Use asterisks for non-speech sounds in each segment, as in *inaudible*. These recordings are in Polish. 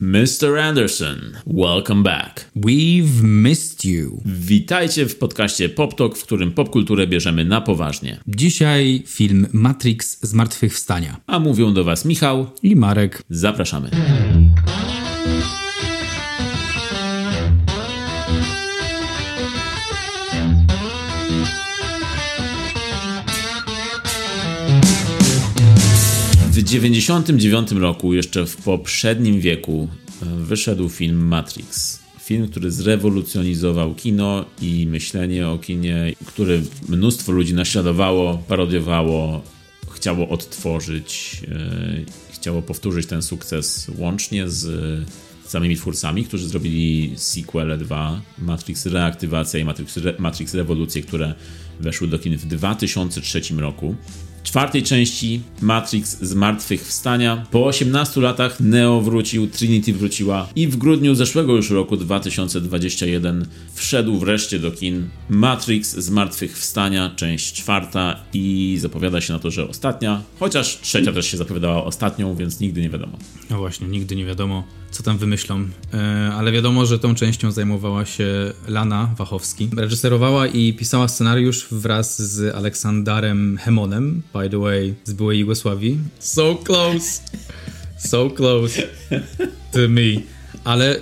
Mr. Anderson, welcome back. We've missed you. Witajcie w podcaście Pop Talk, w którym popkulturę bierzemy na poważnie. Dzisiaj film Matrix Zmartwychwstania. A mówią do Was Michał i Marek. Zapraszamy. W 1999 roku, jeszcze w poprzednim wieku, e, wyszedł film Matrix. Film, który zrewolucjonizował kino i myślenie o kinie, który mnóstwo ludzi naśladowało, parodiowało, chciało odtworzyć, yy, chciało powtórzyć ten sukces łącznie z samymi twórcami, którzy zrobili sequel 2, Matrix Reaktywacja i Matrix, Re Matrix Rewolucję, które weszły do kin w 2003 roku czwartej części Matrix Zmartwychwstania. Po 18 latach Neo wrócił, Trinity wróciła i w grudniu zeszłego już roku 2021 wszedł wreszcie do kin Matrix Zmartwychwstania, część czwarta i zapowiada się na to, że ostatnia, chociaż trzecia też się zapowiadała ostatnią, więc nigdy nie wiadomo. No właśnie, nigdy nie wiadomo, co tam wymyślą. E, ale wiadomo, że tą częścią zajmowała się Lana Wachowski. Reżyserowała i pisała scenariusz wraz z Aleksandarem Hemonem, by the way, z byłej Jugosławii. So close! So close to me. Ale y,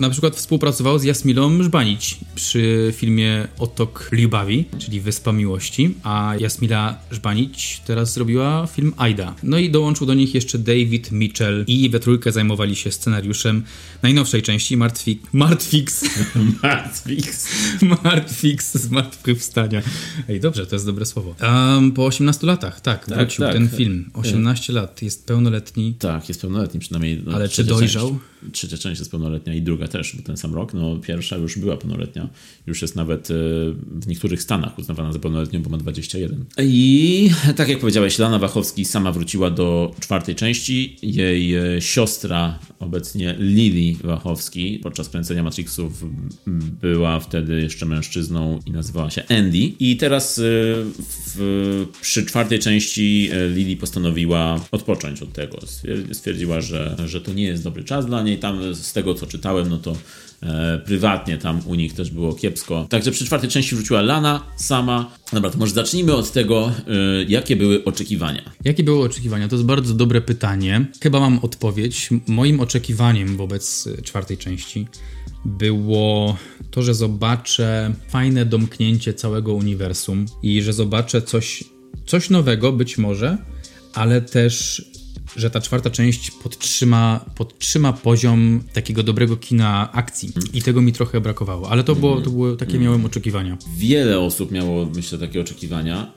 na przykład współpracował z Jasmilą Żbanić przy filmie Otok Liubawi, czyli Wyspa Miłości, a Jasmila Żbanić teraz zrobiła film Aida. No i dołączył do nich jeszcze David Mitchell i we trójkę zajmowali się scenariuszem najnowszej części Martwi... Martwix. *laughs* Martwix. Martwix z Martwychwstania. Ej, dobrze, to jest dobre słowo. Um, po 18 latach, tak, tak wrócił tak. ten film. 18 lat, jest pełnoletni. Tak, jest pełnoletni przynajmniej. No, Ale czy dojrzał? Część trzecia część jest pełnoletnia i druga też, bo ten sam rok. No, pierwsza już była pełnoletnia. Już jest nawet e, w niektórych stanach uznawana za pełnoletnią, bo ma 21. I tak jak powiedziałeś, Lana Wachowski sama wróciła do czwartej części. Jej e, siostra, obecnie Wachowski, podczas kręcenia Matrixów była wtedy jeszcze mężczyzną i nazywała się Andy. I teraz e, w, przy czwartej części Lili postanowiła odpocząć od tego. Stwierdziła, że, że to nie jest dobry czas dla niej tam z tego co czytałem, no to e, prywatnie tam u nich też było kiepsko. Także przy czwartej części wrzuciła Lana sama. Dobra, to może zacznijmy od tego, e, jakie były oczekiwania. Jakie były oczekiwania? To jest bardzo dobre pytanie. Chyba mam odpowiedź. Moim oczekiwaniem wobec e, czwartej części było to, że zobaczę fajne domknięcie całego uniwersum i że zobaczę coś, coś nowego być może, ale też że ta czwarta część podtrzyma, podtrzyma poziom takiego dobrego kina akcji. I tego mi trochę brakowało, ale to, było, to było takie miałem oczekiwania. Wiele osób miało, myślę, takie oczekiwania.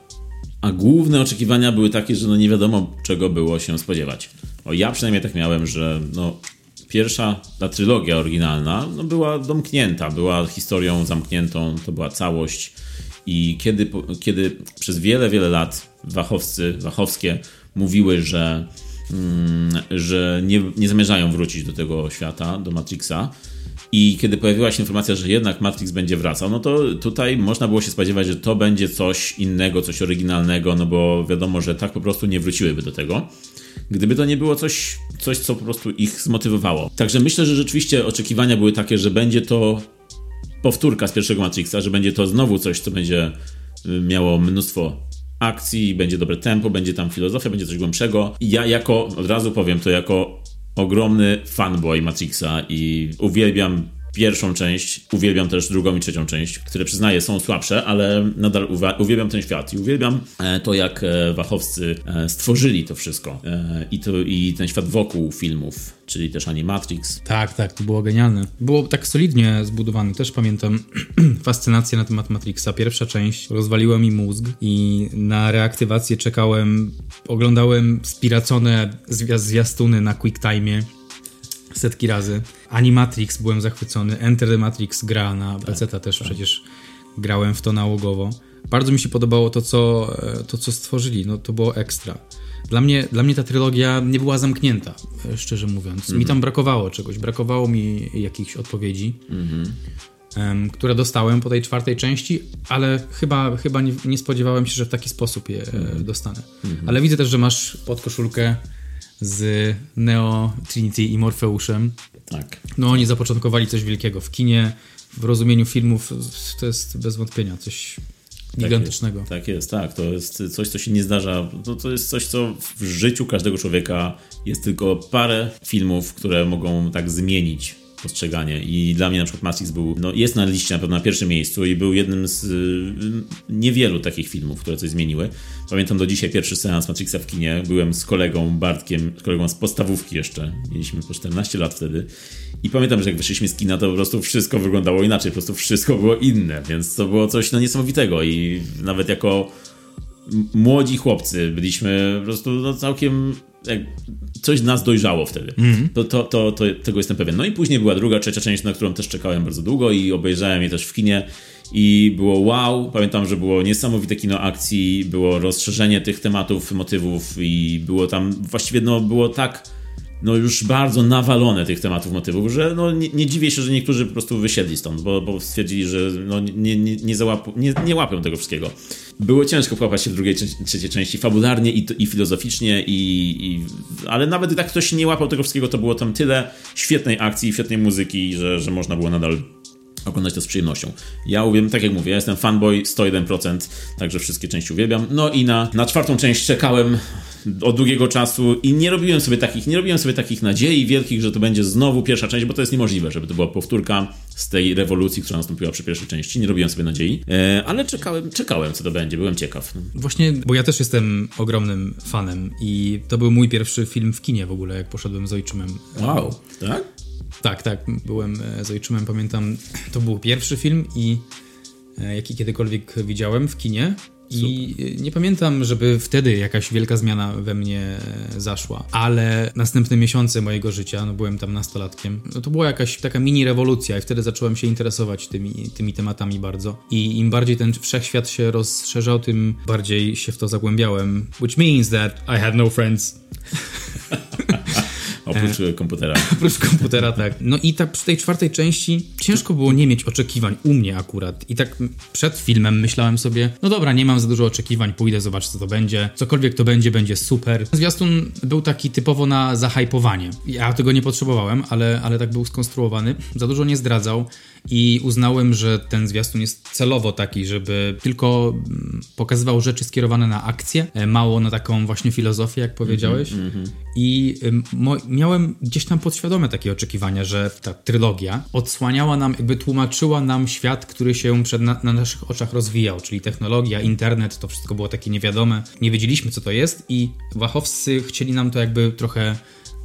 A główne oczekiwania były takie, że no nie wiadomo, czego było się spodziewać. O, ja przynajmniej tak miałem, że no, pierwsza, ta trylogia oryginalna no, była domknięta, była historią zamkniętą, to była całość. I kiedy, kiedy przez wiele, wiele lat wachowscy, wachowskie mówiły, że że nie, nie zamierzają wrócić do tego świata, do Matrixa. I kiedy pojawiła się informacja, że jednak Matrix będzie wracał, no to tutaj można było się spodziewać, że to będzie coś innego, coś oryginalnego, no bo wiadomo, że tak po prostu nie wróciłyby do tego. Gdyby to nie było coś, coś co po prostu ich zmotywowało. Także myślę, że rzeczywiście oczekiwania były takie, że będzie to powtórka z pierwszego Matrixa, że będzie to znowu coś, co będzie y, miało mnóstwo akcji, będzie dobre tempo, będzie tam filozofia, będzie coś głębszego. Ja jako, od razu powiem to, jako ogromny fanboy Matrixa i uwielbiam pierwszą część, uwielbiam też drugą i trzecią część, które przyznaję są słabsze, ale nadal uwielbiam ten świat i uwielbiam e, to, jak e, Wachowcy e, stworzyli to wszystko i, to, i ten świat wokół filmów, czyli też Animatrix. Tak, tak, to było genialne. Było tak solidnie zbudowane, też pamiętam *clears throat* fascynację na temat Matrixa. Pierwsza część rozwaliła mi mózg i na reaktywację czekałem, oglądałem spiracone zwiastuny na QuickTime setki razy. Animatrix byłem zachwycony, Enter the Matrix gra na PC tak, też tak. przecież grałem w to nałogowo. Bardzo mi się podobało to, co, e, to, co stworzyli, no to było ekstra. Dla mnie, dla mnie ta trylogia nie była zamknięta, e, szczerze mówiąc. Mm -hmm. Mi tam brakowało czegoś, brakowało mi jakichś odpowiedzi. Mm -hmm które dostałem po tej czwartej części, ale chyba, chyba nie, nie spodziewałem się, że w taki sposób je mm -hmm. dostanę. Mhm. Ale widzę też, że masz pod koszulkę z Neo, Trinity i Morfeuszem. Tak. No oni zapoczątkowali coś wielkiego w kinie, w rozumieniu filmów to jest bez wątpienia coś gigantycznego. Tak jest, tak, jest, tak. To jest coś, co się nie zdarza. To, to jest coś, co w życiu każdego człowieka jest tylko parę filmów, które mogą tak zmienić postrzeganie. I dla mnie na przykład Matrix był, no jest na liście na pewno na pierwszym miejscu i był jednym z y, niewielu takich filmów, które coś zmieniły. Pamiętam do dzisiaj pierwszy seans Matrixa w kinie. Byłem z kolegą Bartkiem, z kolegą z podstawówki jeszcze. Mieliśmy po 14 lat wtedy. I pamiętam, że jak wyszliśmy z kina, to po prostu wszystko wyglądało inaczej, po prostu wszystko było inne, więc to było coś no, niesamowitego i nawet jako młodzi chłopcy byliśmy po prostu no, całkiem coś nas dojrzało wtedy. Mm. To, to, to, to, tego jestem pewien. No i później była druga, trzecia część, na którą też czekałem bardzo długo i obejrzałem je też w kinie i było wow. Pamiętam, że było niesamowite kino akcji, było rozszerzenie tych tematów, motywów i było tam właściwie no, było tak no już bardzo nawalone tych tematów, motywów, że no nie, nie, dziwię się, że niektórzy po prostu wysiedli stąd, bo, bo stwierdzili, że no nie, nie, nie, załapu, nie, nie łapią tego wszystkiego. Było ciężko wkłapać się drugiej, trzeciej części fabularnie i, i filozoficznie, i, i, ale nawet tak ktoś nie łapał tego wszystkiego, to było tam tyle świetnej akcji, świetnej muzyki, że, że można było nadal oglądać to z przyjemnością. Ja uwielbiam, tak jak mówię, ja jestem fanboy 101%, także wszystkie części uwielbiam. No i na, na czwartą część czekałem od długiego czasu i nie robiłem sobie takich, nie robiłem sobie takich nadziei wielkich, że to będzie znowu pierwsza część, bo to jest niemożliwe, żeby to była powtórka z tej rewolucji, która nastąpiła przy pierwszej części. Nie robiłem sobie nadziei, e, ale czekałem, czekałem, co to będzie, byłem ciekaw. Właśnie, bo ja też jestem ogromnym fanem i to był mój pierwszy film w kinie w ogóle, jak poszedłem z ojczymem. Wow, tak? Tak, tak, byłem e, z ojczymem, pamiętam, to był pierwszy film i e, jaki kiedykolwiek widziałem w kinie. I nie pamiętam, żeby wtedy jakaś wielka zmiana we mnie zaszła, ale następne miesiące mojego życia, no byłem tam nastolatkiem, no to była jakaś taka mini rewolucja i wtedy zacząłem się interesować tymi, tymi tematami bardzo. I im bardziej ten wszechświat się rozszerzał, tym bardziej się w to zagłębiałem, which means that I had no friends. *laughs* Oprócz e, komputera. *laughs* Oprócz komputera, tak. No i tak przy tej czwartej części ciężko było nie mieć oczekiwań u mnie akurat. I tak przed filmem myślałem sobie, no dobra, nie mam za dużo oczekiwań, pójdę, zobaczę co to będzie. Cokolwiek to będzie, będzie super. Zwiastun był taki typowo na zahajpowanie. Ja tego nie potrzebowałem, ale, ale tak był skonstruowany. Za dużo nie zdradzał i uznałem, że ten zwiastun jest celowo taki, żeby tylko mm, pokazywał rzeczy skierowane na akcję, e, mało na taką właśnie filozofię, jak powiedziałeś. Mm -hmm. I miałem gdzieś tam podświadome takie oczekiwania, że ta trylogia odsłaniała nam, jakby tłumaczyła nam świat, który się przed na, na naszych oczach rozwijał, czyli technologia, internet, to wszystko było takie niewiadome. Nie wiedzieliśmy, co to jest i Wachowscy chcieli nam to jakby trochę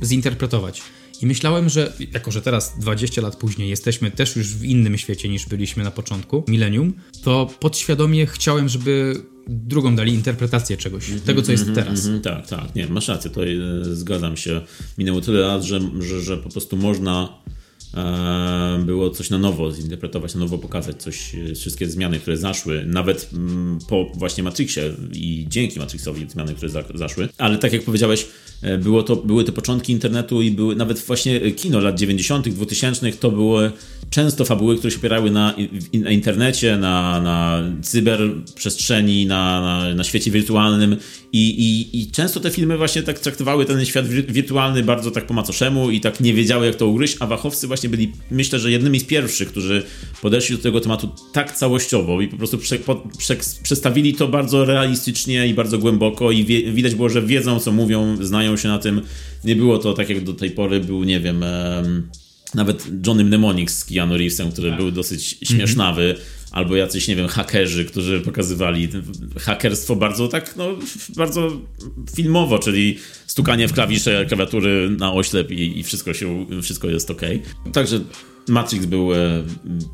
zinterpretować. I myślałem, że jako, że teraz 20 lat później jesteśmy też już w innym świecie niż byliśmy na początku, milenium, to podświadomie chciałem, żeby drugą dali interpretację czegoś, mm -hmm, tego co jest mm -hmm, teraz. Mm -hmm, tak, tak, nie, masz rację, to e, zgadzam się. Minęło tyle lat, że, że, że po prostu można było coś na nowo zinterpretować, na nowo pokazać coś, e, wszystkie zmiany, które zaszły, nawet mm, po właśnie Matrixie i dzięki Matrixowi zmiany, które za, zaszły. Ale tak jak powiedziałeś, E, było to, były to początki internetu i były nawet właśnie kino lat 90., 2000 to były często fabuły, które się opierały na, na internecie, na, na cyberprzestrzeni, na, na, na świecie wirtualnym I, i, i często te filmy właśnie tak traktowały ten świat wirtualny bardzo tak po macoszemu i tak nie wiedziały jak to ugryźć, a Wachowcy właśnie byli myślę, że jednymi z pierwszych, którzy podeszli do tego tematu tak całościowo i po prostu prze, po, prze, przedstawili to bardzo realistycznie i bardzo głęboko i wie, widać było, że wiedzą co mówią, znają się na tym. Nie było to tak jak do tej pory był, nie wiem... Um, nawet Johnny Mnemonic z Keanu Reevesem, który tak. był dosyć śmiesznawy, mm -hmm. Albo jacyś, nie wiem, hakerzy, którzy pokazywali hakerstwo bardzo tak, no, bardzo filmowo, czyli stukanie w klawisze klawiatury na oślep i, i wszystko się, wszystko jest ok. Także Matrix był e,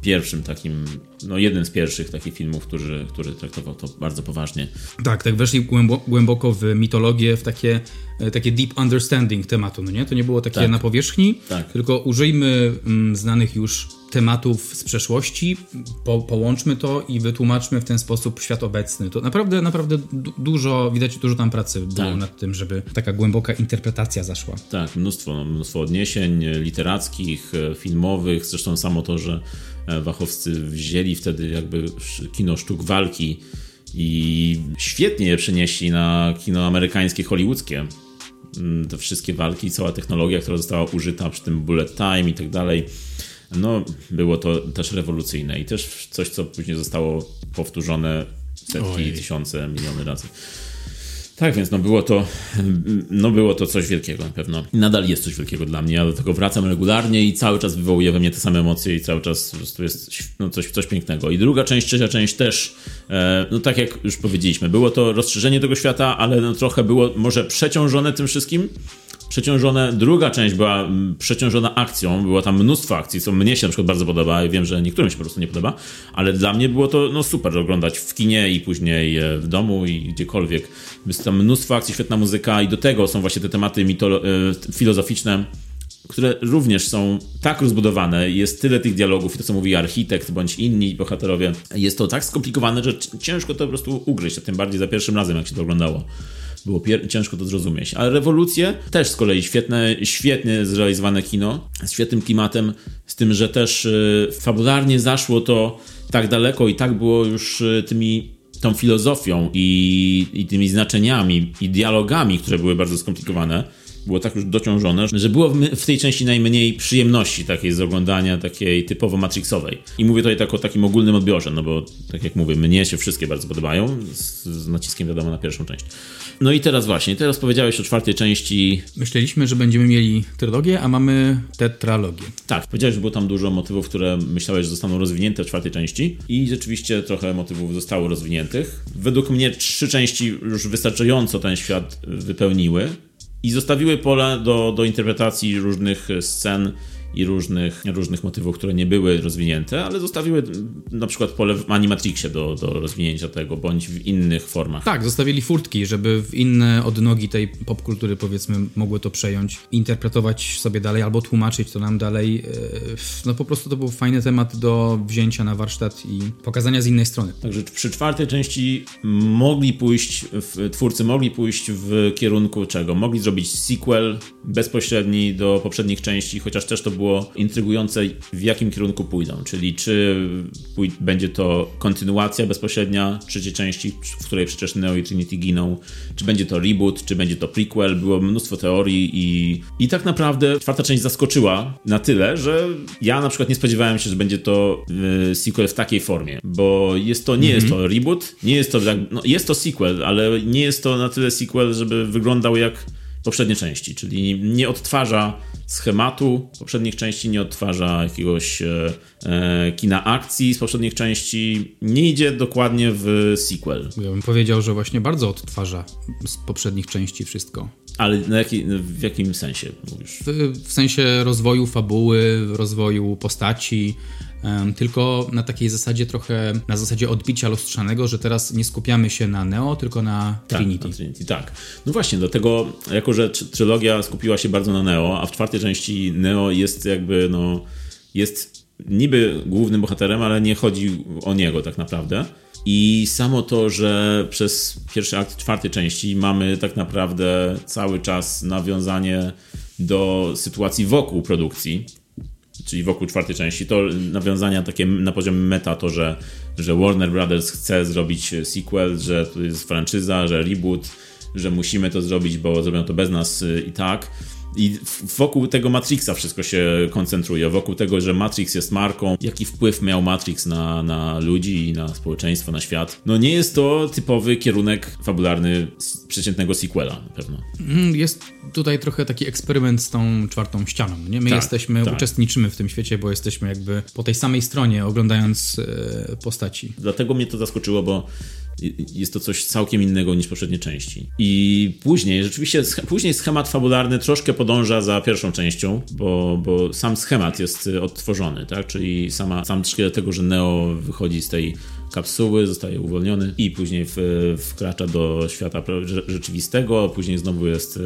pierwszym takim, no jednym z pierwszych takich filmów, który, który traktował to bardzo poważnie. Tak, tak weszli głęboko w mitologię, w takie, e, takie deep understanding tematu, no nie? To nie było takie tak. na powierzchni, tak. tylko użyjmy mm, znanych już tematów z przeszłości, po, połączmy to i wytłumaczmy w ten sposób świat obecny. To naprawdę, naprawdę dużo, widać dużo tam pracy było tak. nad tym, żeby taka głęboka interpretacja zaszła. Tak, mnóstwo, mnóstwo odniesień literackich, e, filmowych, zresztą samo to, że e, Wachowscy wzięli wtedy jakby kino sztuk walki i świetnie je przenieśli na kino amerykańskie, hollywoodzkie mm, te wszystkie walki, cała technologia, która została użyta przy tym bullet time i tak dalej. No, było to też rewolucyjne i też coś, co później zostało powtórzone setki, Ojej. tysiące, miliony razy. Tak, więc no było to, no było to coś wielkiego na pewno. I nadal jest coś wielkiego dla mnie. Ja do tego wracam regularnie i cały czas wywołuje we mnie te same emocje i cały czas po prostu jest no, coś, coś pięknego. I druga część, trzecia część też, e, no tak jak już powiedzieliśmy, było to rozszerzenie tego świata, ale no, trochę było może przeciążone tym wszystkim przeciążone. Druga część była mm, przeciążona akcją, było tam mnóstwo akcji, co mnie się na przykład bardzo podoba i wiem, że niektórym się po prostu nie podoba, ale dla mnie było to no, super oglądać w kinie i później e, w domu i gdziekolwiek. Jest tam mnóstwo akcji, świetna muzyka i do tego są właśnie te tematy e, filozoficzne, które również są tak rozbudowane, jest tyle tych dialogów i to, co mówi architekt bądź inni bohaterowie, jest to tak skomplikowane, że ciężko to po prostu ugryźć, a tym bardziej za pierwszym razem, jak się to oglądało było ciężko to zrozumieć. Ale rewolucje też z kolei świetne, świetnie zrealizowane kino, z świetnym klimatem, z tym, że też y, fabularnie zaszło to tak daleko i tak było już y, tymi tą filozofią i, i tymi znaczeniami i dialogami, które były bardzo skomplikowane, było tak już dociążone, że było w tej części najmniej przyjemności takiej z oglądania, takiej typowo matrixowej. I mówię tutaj tak o takim ogólnym odbiorze, no bo tak jak mówię, mnie się wszystkie bardzo podobają, z, z naciskiem wiadomo na pierwszą część. No i teraz właśnie, teraz powiedziałeś o czwartej części. Myśleliśmy, że będziemy mieli trylogię, a mamy tetralogię. Tak, powiedziałeś, że było tam dużo motywów, które myślałeś, że zostaną rozwinięte w czwartej części i rzeczywiście trochę motywów zostało rozwiniętych. Według mnie trzy części już wystarczająco ten świat wypełniły i zostawiły pole do, do interpretacji różnych scen i różnych, różnych motywów, które nie były rozwinięte, ale zostawiły na przykład pole w Animatrixie do, do rozwinięcia tego, bądź w innych formach. Tak, zostawili furtki, żeby w inne odnogi tej popkultury, powiedzmy, mogły to przejąć, interpretować sobie dalej albo tłumaczyć to nam dalej. E, no po prostu to był fajny temat do wzięcia na warsztat i pokazania z innej strony. Także przy czwartej części mogli pójść, twórcy mogli pójść w kierunku czego? Mogli zrobić sequel bezpośredni do poprzednich części, chociaż też to było intrygujące, w jakim kierunku pójdą. Czyli czy będzie to kontynuacja bezpośrednia trzeciej części, w której przecież Neo i Trinity giną, czy będzie to reboot, czy będzie to prequel. Było mnóstwo teorii i, i tak naprawdę czwarta część zaskoczyła na tyle, że ja na przykład nie spodziewałem się, że będzie to yy, sequel w takiej formie, bo jest to, nie mm -hmm. jest to mhm. reboot, nie jest to, no, jest to sequel, ale nie jest to na tyle sequel, żeby wyglądał jak poprzednie części, czyli nie odtwarza schematu poprzednich części, nie odtwarza jakiegoś e, e, kina akcji z poprzednich części, nie idzie dokładnie w sequel. Ja bym powiedział, że właśnie bardzo odtwarza z poprzednich części wszystko. Ale jaki, w jakim sensie mówisz? W, sensie rozwoju fabuły, rozwoju postaci, tylko na takiej zasadzie trochę, na zasadzie odbicia lustrzanego, że teraz nie skupiamy się na Neo, tylko na tak, Trinity. Na Trinity. Tak, no właśnie, dlatego, jako że trylogia skupiła się bardzo na Neo, a w czwartej części Neo jest jakby, no, jest niby głównym bohaterem, ale nie chodzi o niego tak naprawdę. I samo to, że przez pierwszy akt czwartej części mamy tak naprawdę cały czas nawiązanie do sytuacji wokół produkcji, czyli wokół czwartej części, to nawiązania takie na poziomie meta, to że, że Warner Brothers chce zrobić sequel, że to jest franczyza, że reboot, że musimy to zrobić, bo zrobią to bez nas y, i tak i wokół tego Matrixa wszystko się koncentruje, wokół tego, że Matrix jest marką, jaki wpływ miał Matrix na, na ludzi i na społeczeństwo, na świat. No nie jest to typowy kierunek fabularny przeciętnego sequela na pewno. Mm, jest tutaj trochę taki eksperyment z tą czwartą ścianą. Nie? My tak, jesteśmy, tak. uczestniczymy w tym świecie, bo jesteśmy jakby po tej samej stronie, oglądając e, postaci. Dlatego mnie to zaskoczyło, bo jest to coś całkiem innego niż poprzednie części. I później, rzeczywiście, później schemat fabularny troszkę podąża za pierwszą częścią, bo, bo sam schemat jest y, odtworzony, tak? Czyli sama, sam szkielet tego, że Neo wychodzi z tej kapsuły, zostaje uwolniony i później w, wkracza do świata rzeczywistego, później znowu jest y,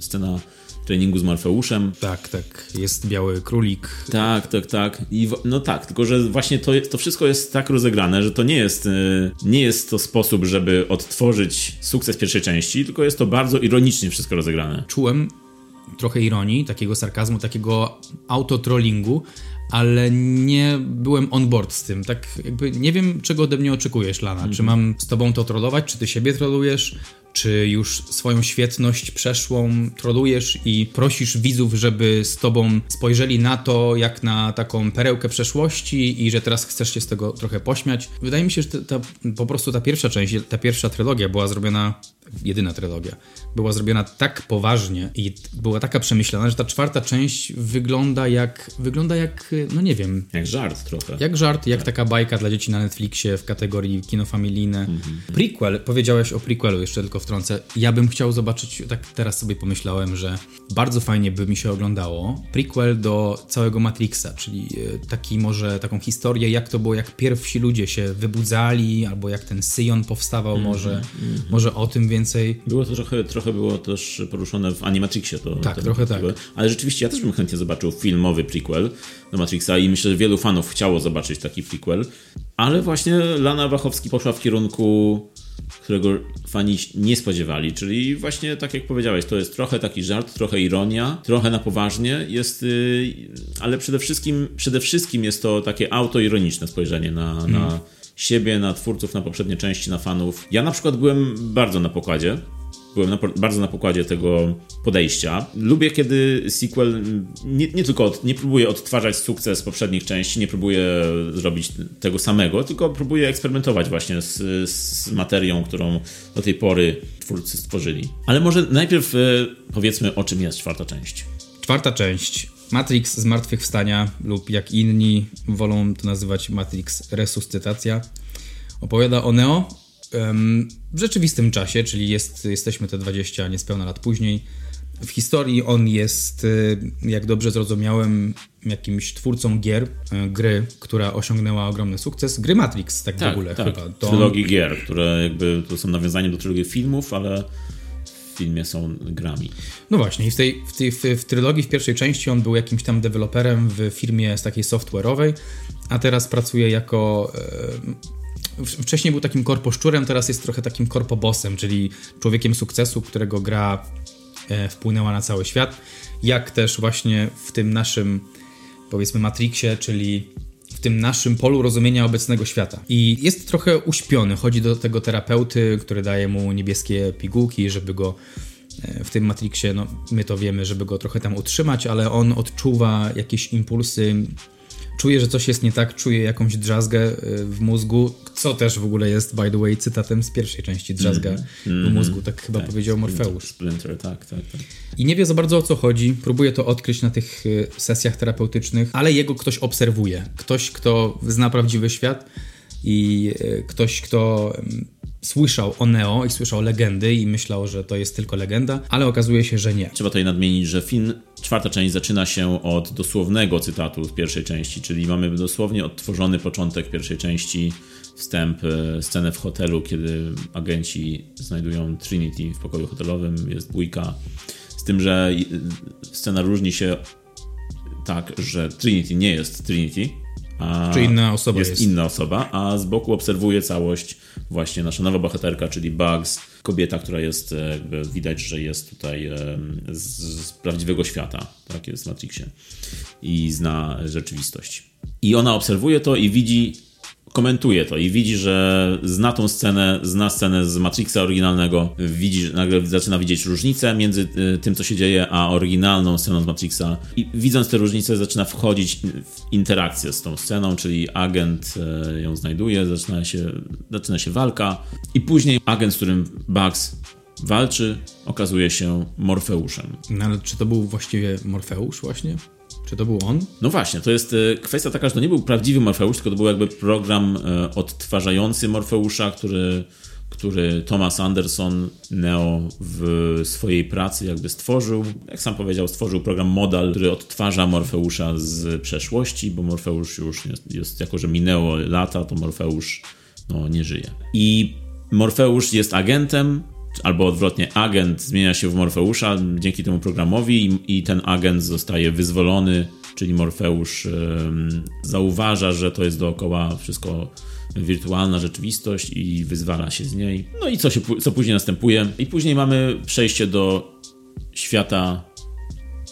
scena treningu z Morfeuszem. Tak, tak. Jest biały królik. Tak, tak, tak. I no tak, tylko że właśnie to, to wszystko jest tak rozegrane, że to nie jest, y, nie jest to sposób, żeby odtworzyć sukces pierwszej części, tylko jest to bardzo ironicznie wszystko rozegrane. Czułem trochę ironii, takiego sarkazmu, takiego autotrollingu, ale nie byłem on board z tym. Tak jakby nie wiem, czego ode mnie oczekujesz, Lana. Czy mhm. mam z tobą to trollować, czy ty siebie trollujesz, czy już swoją świetność przeszłą trolujesz i prosisz widzów, żeby z tobą spojrzeli na to jak na taką perełkę przeszłości i że teraz chcesz się z tego trochę pośmiać. Wydaje mi się, że ta, ta, po prostu ta pierwsza część, ta pierwsza trylogia była zrobiona jedyna trylogia, była zrobiona tak poważnie i była taka przemyślana, że ta czwarta część wygląda jak, wygląda jak, no nie wiem. Jak żart trochę. Jak żart, jak tak. taka bajka dla dzieci na Netflixie w kategorii kino familijne. Mhm. Prequel, powiedziałeś o prequelu, jeszcze tylko wtrącę. Ja bym chciał zobaczyć, tak teraz sobie pomyślałem, że bardzo fajnie by mi się oglądało prequel do całego Matrixa, czyli e, taki może, taką historię, jak to było, jak pierwsi ludzie się wybudzali, albo jak ten Syjon powstawał, mm -hmm. może, mm -hmm. może o tym więcej. Było to trochę, trochę było też poruszone w Animatrixie. To, tak, trochę tak. Ale rzeczywiście ja też bym chętnie zobaczył filmowy prequel do Matrixa i myślę, że wielu fanów chciało zobaczyć taki prequel, ale właśnie Lana Wachowski poszła w kierunku którego fani nie spodziewali, czyli właśnie tak jak powiedziałeś, to jest trochę taki żart, trochę ironia, trochę na poważnie, jest, yy, ale przede wszystkim, przede wszystkim jest to takie autoironiczne spojrzenie na, mm. na siebie, na twórców, na poprzednie części, na fanów. Ja na przykład byłem bardzo na pokładzie. Byłem na, bardzo na pokładzie tego podejścia. Lubię, kiedy sequel nie, nie tylko od, nie próbuje odtwarzać sukces poprzednich części, nie próbuje zrobić tego samego, tylko próbuje eksperymentować właśnie z, z materią, którą do tej pory twórcy stworzyli. Ale może najpierw e, powiedzmy, o czym jest czwarta część. Czwarta część Matrix Zmartwychwstania lub jak inni wolą to nazywać Matrix Resuscytacja opowiada o Neo w rzeczywistym czasie, czyli jest, jesteśmy te 20 niespełna lat później. W historii on jest, y, jak dobrze zrozumiałem, jakimś twórcą gier, y, gry, która osiągnęła ogromny sukces. Gry Matrix, tak, tak w ogóle tak. chyba. To Trylogii on... gier, które jakby to są nawiązaniem do trylogii filmów, ale filmie są grami. No właśnie, i w, tej, w, tej, w, w trylogii w pierwszej części on był jakimś tam deweloperem w firmie z takiej software'owej, a teraz pracuje jako. Wcześniej był takim korposzczurem, teraz jest trochę takim korpobosem, czyli człowiekiem sukcesu, którego gra e, wpłynęła na cały świat. Jak też właśnie w tym naszym, powiedzmy, Matrixie, czyli w tym naszym polu rozumienia obecnego świata. I jest trochę uśpiony. Chodzi do tego terapeuty, który daje mu niebieskie pigułki, żeby go e, w tym Matrixie, no my to wiemy, żeby go trochę tam utrzymać, ale on odczuwa jakieś impulsy czuje, że coś jest nie tak, czuje jakąś drzazgę y, w mózgu, co też w ogóle jest, by the way, cytatem z pierwszej części drzazga mm -hmm. w mózgu, tak chyba tak, powiedział Morfeusz. Splinter, tak, tak, tak. I nie wie za bardzo o co chodzi, próbuje to odkryć na tych y, sesjach terapeutycznych, ale jego ktoś obserwuje. Ktoś, kto zna prawdziwy świat i y, ktoś, kto słyszał o Neo i słyszał legendy i myślał, że to jest tylko legenda, ale okazuje się, że nie. Trzeba tutaj nadmienić, że film, czwarta część zaczyna się od dosłownego cytatu z pierwszej części, czyli mamy dosłownie odtworzony początek pierwszej części, wstęp, e, scenę w hotelu, kiedy agenci znajdują Trinity w pokoju hotelowym, jest bójka, z tym, że scena różni się tak, że Trinity nie jest Trinity, Czy inna osoba jest, jest inna osoba, a z boku obserwuje całość właśnie nasza nowa bohaterka, czyli Bugs, kobieta, która jest, e, jakby widać, że jest tutaj z, z prawdziwego świata, tak jest w Matrixie i zna rzeczywistość. I ona obserwuje to i widzi komentuje to i widzi, że zna tą scenę, zna scenę z Matrixa oryginalnego, widzi, nagle zaczyna widzieć różnicę między y, tym, co się dzieje, a oryginalną sceną z Matrixa i widząc te różnice zaczyna wchodzić w interakcję z tą sceną, czyli agent y, ją znajduje, zaczyna się, zaczyna się walka i później agent, z którym Bugs walczy, okazuje się Morfeuszem. No ale czy to był właściwie Morfeusz właśnie? Czy to był on? No właśnie, to jest e, kwestia taka, że to nie był prawdziwy Morfeusz, tylko to był jakby program e, odtwarzający Morfeusza, który, który Thomas Anderson Neo w swojej pracy jakby stworzył. Jak sam powiedział, stworzył program modal, który odtwarza Morfeusza z przeszłości, bo Morfeusz już jest, jest jako że minęło lata, to Morfeusz no, nie żyje. I Morfeusz jest agentem, albo odwrotnie, agent zmienia się w Morfeusza dzięki temu programowi i, i ten agent zostaje wyzwolony, czyli Morfeusz zauważa, że to jest dookoła wszystko wirtualna rzeczywistość i wyzwala się z niej. No i co, się, co później następuje? I później mamy przejście do świata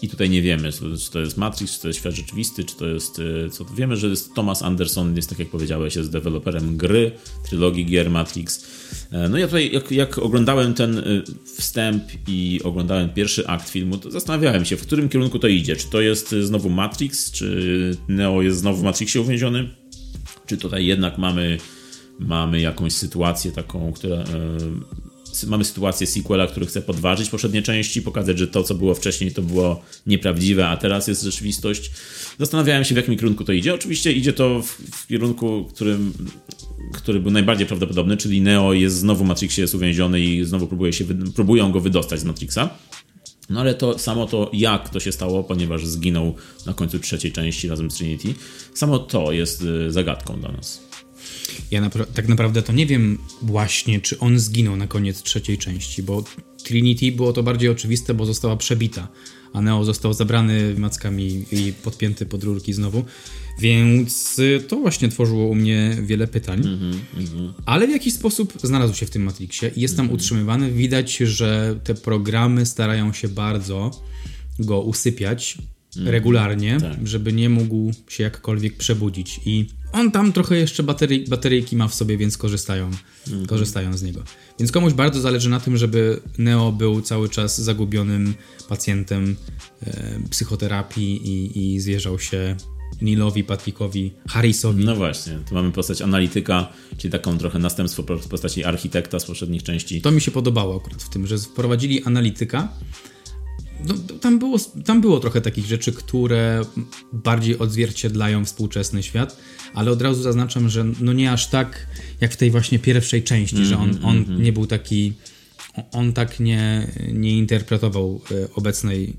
i tutaj nie wiemy, czy to jest Matrix, czy to jest świat rzeczywisty, czy to jest. e, Co wiemy, że jest Thomas Anderson, jest tak jak powiedziałeś, jest deweloperem gry, trylogii gier Matrix. E, No ja tutaj, jak, jak oglądałem ten e, wstęp i oglądałem pierwszy akt filmu, to zastanawiałem się, w którym kierunku to idzie. Czy to jest e, znowu Matrix, czy Neo jest znowu w Matrixie uwięziony? Czy tutaj jednak mamy, mamy jakąś sytuację taką, która. Mamy sytuację sequela, który chce podważyć poprzednie części, pokazać, że to, co było wcześniej, to było nieprawdziwe, a teraz jest rzeczywistość. Zastanawiałem się, w jakim kierunku to idzie. Oczywiście idzie to w, w kierunku, którym, który był najbardziej prawdopodobny, czyli Neo jest znowu w Matrixie, jest uwięziony i znowu próbuje się, próbują go wydostać z Matrixa. No ale to samo to, jak to się stało, ponieważ zginął na końcu trzeciej części razem z Trinity, samo to jest y, zagadką dla nas. Ja napra- tak naprawdę to nie wiem właśnie, czy on zginął na koniec trzeciej części, bo Trinity było to bardziej oczywiste, bo została przebita, a Neo został zabrany mackami i podpięty pod rurki znowu, więc y, to właśnie tworzyło u mnie wiele pytań. Ale w jakiś sposób znalazł się w tym Matrixie i jest tam utrzymywany. Widać, że te programy starają się bardzo go usypiać regularnie, tak. żeby nie mógł się jakkolwiek przebudzić. I on tam trochę jeszcze baterii, bateryjki ma w sobie, więc korzystają, korzystają z niego. Więc komuś bardzo zależy na tym, żeby Neo był cały czas zagubionym pacjentem e, psychoterapii i, i zwierzał się Nilowi, Patrickowi, Harrisowi. No właśnie, tu mamy postać analityka, czyli taką trochę następstwo po- postaci architekta z poprzednich części. To mi się podobało akurat w tym, że wprowadzili analityka. No, tam, było, tam było trochę takich rzeczy, które bardziej odzwierciedlają współczesny świat, ale od razu zaznaczam, że no nie aż tak jak w tej właśnie pierwszej części, że on, on nie był taki, on tak nie, nie interpretował e, obecnej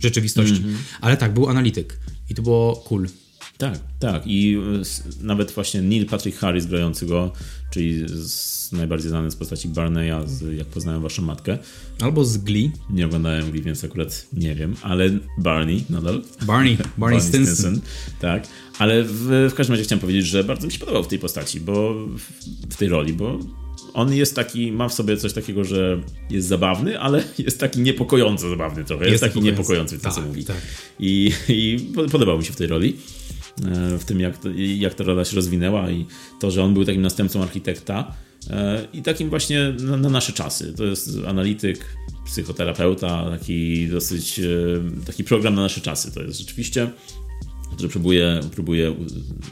rzeczywistości. Ale tak, był analityk i to było cool. Tak, tak. I s- nawet właśnie Neil Patrick Harris grający go, czyli z, najbardziej znany z postaci Barneya, z Jak poznałem waszą matkę. Albo z Glee. Nie oglądałem Glee, więc akurat nie wiem, ale Barney nadal. Barney, *laughs* Barney Stinson. Tak, ale w, w każdym razie chciałem powiedzieć, że bardzo mi się podobał w tej postaci, bo w, w tej roli, bo on jest taki, ma w sobie coś takiego, że jest zabawny, ale *laughs* jest taki niepokojąco zabawny trochę. Jest, Jest taki niepokojący. w tym, co Tak, mówi. tak. I, I po- podobał mi się w tej roli. W tym, jak, jak ta rola się rozwinęła i to, że on był takim następcą architekta e, i takim właśnie na, na nasze czasy. To jest analityk, psychoterapeuta, taki dosyć e, taki program na nasze czasy. To jest rzeczywiście który próbuje, próbuje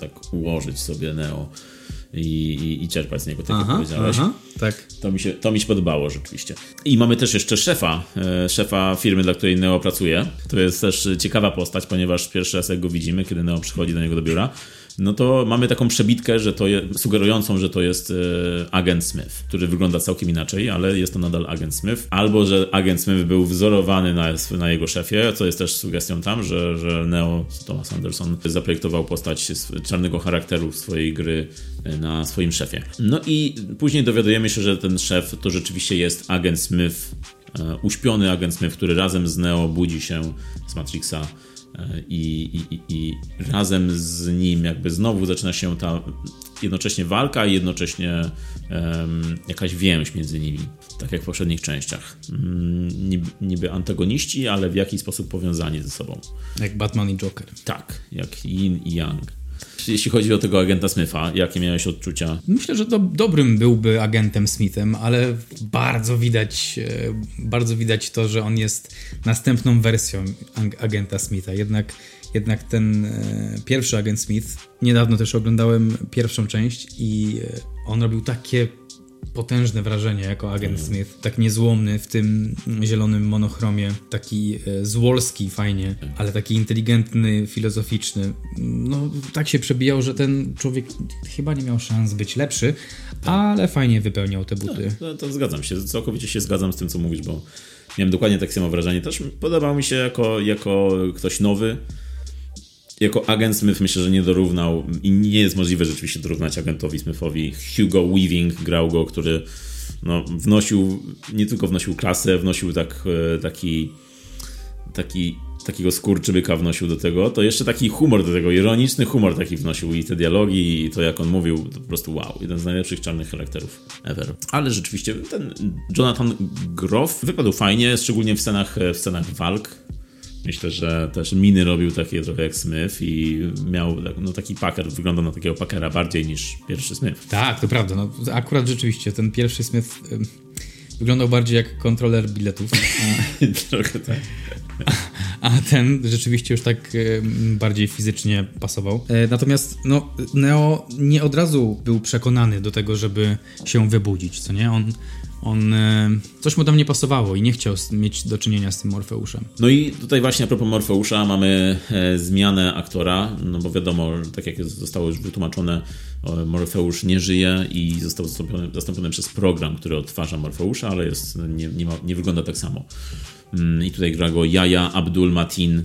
tak ułożyć sobie Neo i, i, i czerpać z niego, tak jak Aha, powiedziałeś. aha, tak. To mi, się, to mi się podobało rzeczywiście. I mamy też jeszcze szefa, e, szefa firmy, dla której Neo pracuje. To jest też ciekawa postać, ponieważ pierwszy raz jak go widzimy, kiedy Neo przychodzi do niego do biura, no to mamy taką przebitkę, że to je, sugerującą, że to jest e, agent Smith, który wygląda całkiem inaczej, ale jest to nadal agent Smith. Albo, że agent Smith był wzorowany na, na jego szefie, co jest też sugestią tam, że, że Neo, Thomas Anderson, zaprojektował postać czarnego charakteru swojej gry e, na swoim szefie. No i później dowiadujemy się, że ten szef to rzeczywiście jest agent Smith, e, uśpiony agent Smith, który razem z Neo budzi się z Matrixa i, i, i, razem z nim jakby znowu zaczyna się ta jednocześnie walka i jednocześnie em, jakaś więź między nimi, tak jak w poprzednich częściach. Mm, niby, niby antagoniści, ale w jakiś sposób powiązani ze sobą. Jak Batman i Joker. Tak, jak yin i yang. Jeśli chodzi o tego agenta Smitha, jakie miałeś odczucia? Myślę, że do, dobrym byłby agentem Smithem, ale bardzo widać, e, bardzo widać to, że on jest następną wersją ag- agenta Smitha. Jednak, jednak ten e, pierwszy agent Smith, niedawno też oglądałem pierwszą część i e, on robił takie potężne wrażenie jako agent Smith, tak niezłomny w tym zielonym monochromie, taki e, złolski fajnie, ale taki inteligentny, filozoficzny. No, tak się przebijał, że ten człowiek chyba nie miał szans być lepszy, ale fajnie wypełniał te buty. To, to zgadzam się, całkowicie się zgadzam z tym, co mówisz, bo miałem dokładnie takie samo wrażenie. Też podobał mi się jako, jako ktoś nowy. Jako agent Smith myślę, że nie dorównał i nie jest możliwe rzeczywiście dorównać agentowi Smithowi. Hugo Weaving grał go, który no, wnosił, nie tylko wnosił klasę, wnosił tak, e, taki, taki, takiego skurczybyka wnosił do tego, to jeszcze taki humor do tego, ironiczny humor taki wnosił i te dialogi i to jak on mówił, to po prostu wow, jeden z najlepszych czarnych charakterów ever. Ale rzeczywiście ten Jonathan Groff wypadł fajnie, szczególnie w scenach, w scenach walk. Myślę, że też miny robił takie trochę jak Smith i miał no, taki packer, wygląda na takiego packera bardziej niż pierwszy Smith. Tak, to prawda. No, akurat rzeczywiście ten pierwszy Smith wyglądał bardziej jak kontroler biletów. A, *laughs* trochę tak. A, a ten rzeczywiście już tak bardziej fizycznie pasował. E, natomiast no, Neo nie od razu był przekonany do tego, żeby się wybudzić, co nie? On on e, coś mu tam nie pasowało i nie chciał mieć do czynienia z tym Morfeuszem. No i tutaj właśnie a propos Morfeusza mamy e, zmianę aktora, no bo wiadomo, tak jak zostało już wytłumaczone, Morfeusz nie żyje i został zastąpiony, zastąpiony przez program, który odtwarza Morfeusza, ale jest, nie, nie, ma, nie wygląda tak samo. Mm, I tutaj gra go Jaja Abdul Matin,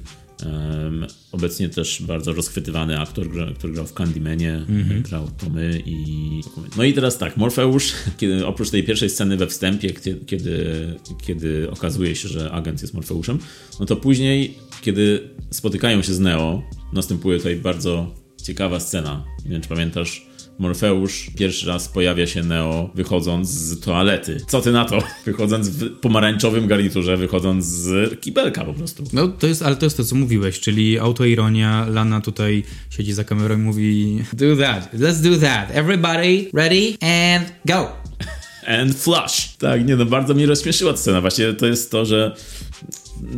obecnie też bardzo rozchwytywany aktor, który grał w Candymanie, mm-hmm. grał Tomy i... No i teraz tak, Morfeusz, *laughs* kiedy, oprócz tej pierwszej sceny we wstępie, kiedy, kiedy okazuje się, że agent jest Morfeuszem, no to później, kiedy spotykają się z Neo, następuje tutaj bardzo ciekawa scena. Nie wiem, czy pamiętasz, Morfeusz pierwszy raz pojawia się Neo wychodząc z toalety. Co ty na to? *laughs* Wychodząc w pomarańczowym garniturze, wychodząc z kibelka po prostu. No to jest, ale to jest to, co mówiłeś, czyli autoironia. Lana tutaj siedzi za kamerą i mówi Do that, let's do that. Everybody ready and go. *laughs* And flush. Tak, nie no, bardzo mnie rozśmieszyła ta scena. Właśnie to jest to, że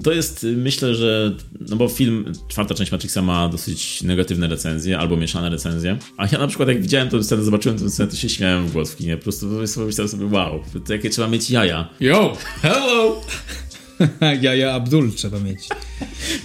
to jest, myślę, że, no bo film, czwarta część Matrixa ma dosyć negatywne recenzje, albo mieszane recenzje, a ja na przykład jak widziałem tę scenę, zobaczyłem tę scenę, to się śmiałem w głos w kinie, po prostu pomyślałem sobie, wow, to jakie trzeba mieć jaja. Yo, hello! *laughs* Jaja Abdul trzeba mieć.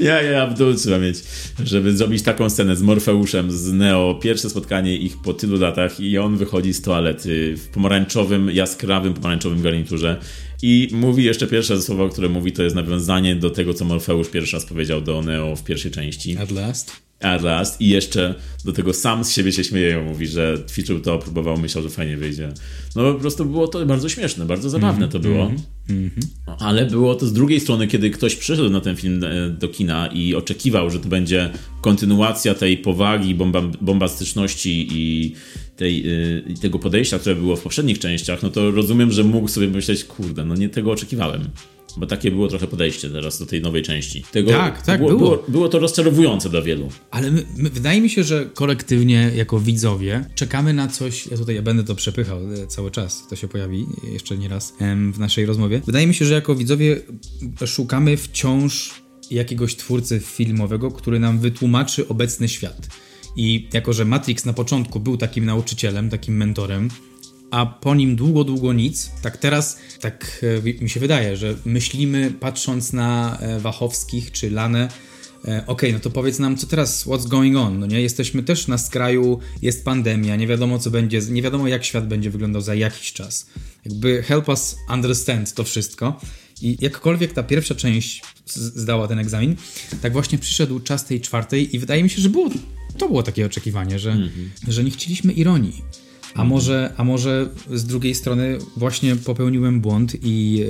Jaja Abdul trzeba mieć, żeby zrobić taką scenę z Morfeuszem, z Neo, pierwsze spotkanie ich po tylu latach i on wychodzi z toalety w pomarańczowym, jaskrawym pomarańczowym garniturze i mówi jeszcze pierwsze słowo, które mówi, to jest nawiązanie do tego, co Morfeusz pierwszy raz powiedział do Neo w pierwszej części. At last. At last. I jeszcze do tego sam z siebie się śmieje, mówi, że ćwiczył to, próbował, myślał, że fajnie wyjdzie. No po prostu było to bardzo śmieszne, bardzo zabawne mm -hmm, to było. Mm -hmm. Ale było to z drugiej strony, kiedy ktoś przyszedł na ten film e, do kina i oczekiwał, że to będzie kontynuacja tej powagi, bomba, bombastyczności i tej, yy, tego podejścia, które było w poprzednich częściach, no to rozumiem, że mógł sobie myśleć, kurde, no nie tego oczekiwałem. Bo takie było trochę podejście teraz do tej nowej części. Tego, tak, tak, było, było. Było, to rozczarowujące dla wielu. Ale my, my, wydaje mi się, że kolektywnie, jako widzowie, czekamy na coś. Ja tutaj ja będę to przepychał e, cały czas. To się pojawi jeszcze nie raz w naszej rozmowie. Wydaje mi się, że jako widzowie szukamy wciąż jakiegoś twórcy filmowego, który nam wytłumaczy obecny świat i jako, że Matrix na początku był takim nauczycielem, takim mentorem, a po nim długo, długo nic, tak teraz, tak e, mi się wydaje, że myślimy patrząc na e, Wachowskich czy Lanę, e, ok, no to powiedz nam, co teraz, what's going on, no nie? Jesteśmy też na skraju, jest pandemia, nie wiadomo co będzie, nie wiadomo jak świat będzie wyglądał za jakiś czas. Jakby help us understand to wszystko. I jakkolwiek ta pierwsza część zdała ten egzamin, tak właśnie przyszedł czas tej czwartej i wydaje mi się, że było to było takie oczekiwanie, że, -hmm. że nie chcieliśmy ironii. A może, a może z drugiej strony właśnie popełniłem błąd i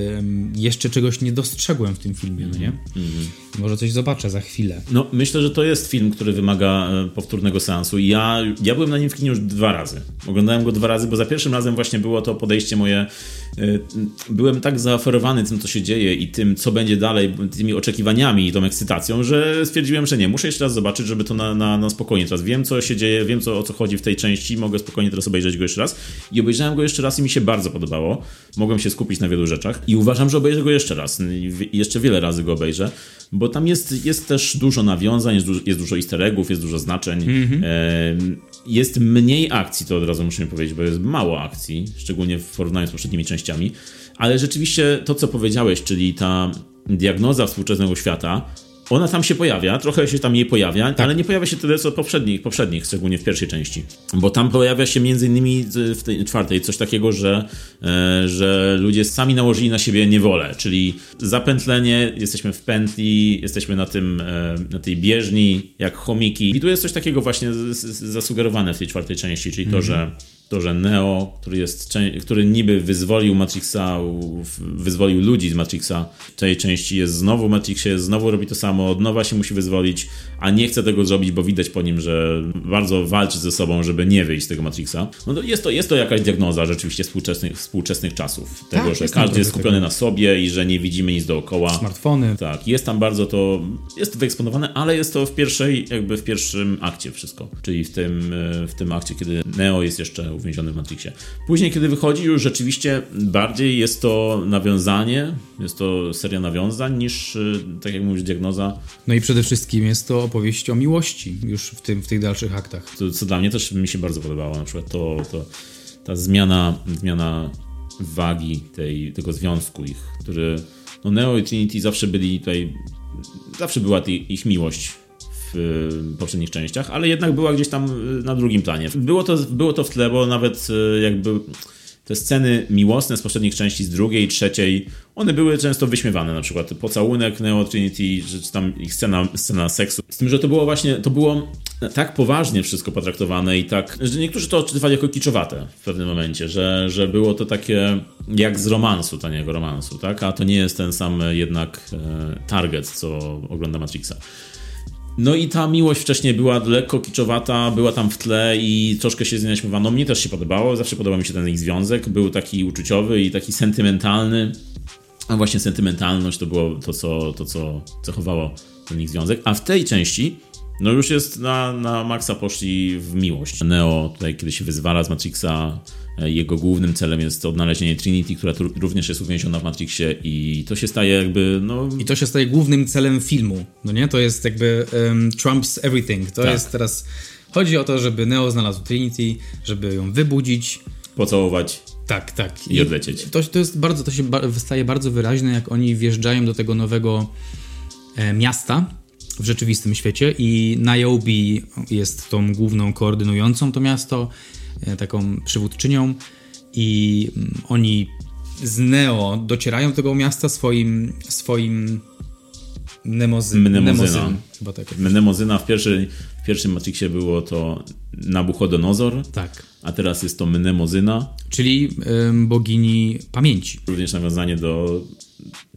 jeszcze czegoś nie dostrzegłem w tym filmie, no nie? Mm -hmm. Może coś zobaczę za chwilę. No, myślę, że to jest film, który wymaga e, powtórnego seansu. Ja, ja byłem na nim w kinie już dwa razy. Oglądałem go dwa razy, bo za pierwszym razem właśnie było to podejście moje. E, byłem tak zaoferowany tym, co się dzieje i tym, co będzie dalej, tymi oczekiwaniami i tą ekscytacją, że stwierdziłem, że nie, muszę jeszcze raz zobaczyć, żeby to na, na, na spokojnie. Teraz wiem, co się dzieje, wiem, co, o co chodzi w tej części, mogę spokojnie teraz obejrzeć go jeszcze raz. I obejrzałem go jeszcze raz i mi się bardzo podobało. Mogłem się skupić na wielu rzeczach i uważam, że obejrzę go jeszcze raz. Jeszcze wiele razy go obejrzę, bo tam jest, jest też dużo nawiązań, jest dużo, jest dużo easter eggów, jest dużo znaczeń. Mm-hmm. E, jest mniej akcji, to od razu musimy powiedzieć, bo jest mało akcji, szczególnie w porównaniu z poprzednimi częściami. Ale rzeczywiście to, co powiedziałeś, czyli ta diagnoza współczesnego świata, ona tam się pojawia, trochę się tam nie pojawia, tak. ale nie pojawia się tyle co poprzednich, poprzednich, szczególnie w pierwszej części. Bo tam pojawia się między innymi w tej czwartej coś takiego, że, e, że ludzie sami nałożyli na siebie niewolę, czyli zapętlenie, jesteśmy w pętli, jesteśmy na tym, e, na tej bieżni, jak chomiki. I tu jest coś takiego właśnie zasugerowane w tej czwartej części, czyli to, mhm. że to, że Neo, który, jest, który niby wyzwolił Matrixa, wyzwolił ludzi z Matrixa, w tej części jest znowu w Matrixie, znowu robi to samo, od nowa się musi wyzwolić, a nie chce tego zrobić, bo widać po nim, że bardzo walczy ze sobą, żeby nie wyjść z tego Matrixa. No to jest, to, jest to jakaś diagnoza rzeczywiście współczesnych, współczesnych czasów. Tego, tak, że każdy jest skupiony tego. na sobie i że nie widzimy nic dookoła. Smartfony. Tak, jest tam bardzo to, jest to wyeksponowane, ale jest to w pierwszej, jakby w pierwszym akcie wszystko. Czyli w tym, w tym akcie, kiedy Neo jest jeszcze uwięziony w Matrixie. Później, kiedy wychodzi, już rzeczywiście bardziej jest to nawiązanie, jest to seria nawiązań niż, y, tak jak mówisz, diagnoza. No i przede wszystkim jest to opowieść o miłości już w, tym, w tych dalszych aktach. To, co dla mnie też mi się bardzo podobało, na przykład to, to ta zmiana, zmiana wagi tej, tego związku ich, który no Neo i Trinity zawsze byli tutaj, zawsze była ich miłość poprzednich częściach, ale jednak była gdzieś tam y, na drugim planie. Było to, było to w tle, bo nawet y, jakby te sceny miłosne z poprzednich części, z drugiej, trzeciej, one były często wyśmiewane, na przykład pocałunek Neo Trinity, czy tam ich scena, scena seksu. Z tym, że to było właśnie, to było tak poważnie wszystko potraktowane i tak, że niektórzy to odczytywali jako kiczowate w pewnym momencie, że, że było to takie jak z romansu, taniego romansu, tak? A to nie jest ten sam jednak e, target, co ogląda Matrixa. No i ta miłość wcześniej była lekko kiczowata, była tam w tle i troszkę się z niej naśmiewano. Mnie też się podobało, zawsze podobał mi się ten ich związek. Był taki uczuciowy i taki sentymentalny. A właśnie sentymentalność to było to, co, to, co cechowało ten ich związek. A w tej części no już jest na, na maksa poszli w miłość. Neo tutaj, kiedy się wyzwala z Matrixa, e, jego głównym celem jest odnalezienie Trinity, która również jest uwięziona w Matrixie i to się staje jakby, no... I to się staje głównym celem filmu, no nie? To jest jakby um, Trump's everything. To tak. jest teraz... Chodzi o to, żeby Neo znalazł Trinity, żeby ją wybudzić. Pocałować. Tak, tak. I, I odlecieć. To, to jest bardzo, to się ba wystaje bardzo wyraźne, jak oni wjeżdżają do tego nowego e, miasta, w rzeczywistym świecie i Niobe jest tą główną koordynującą to miasto, e, taką przywódczynią i mm, oni z Neo docierają do tego miasta swoim swoim Nemozyn, Mnemozyna. Chyba tak Mnemozyna w, pierwszej, w pierwszym Matrixie było to Nabuchodonozor. Tak. A teraz jest to Mnemozyna. Czyli ym, bogini pamięci. Również nawiązanie do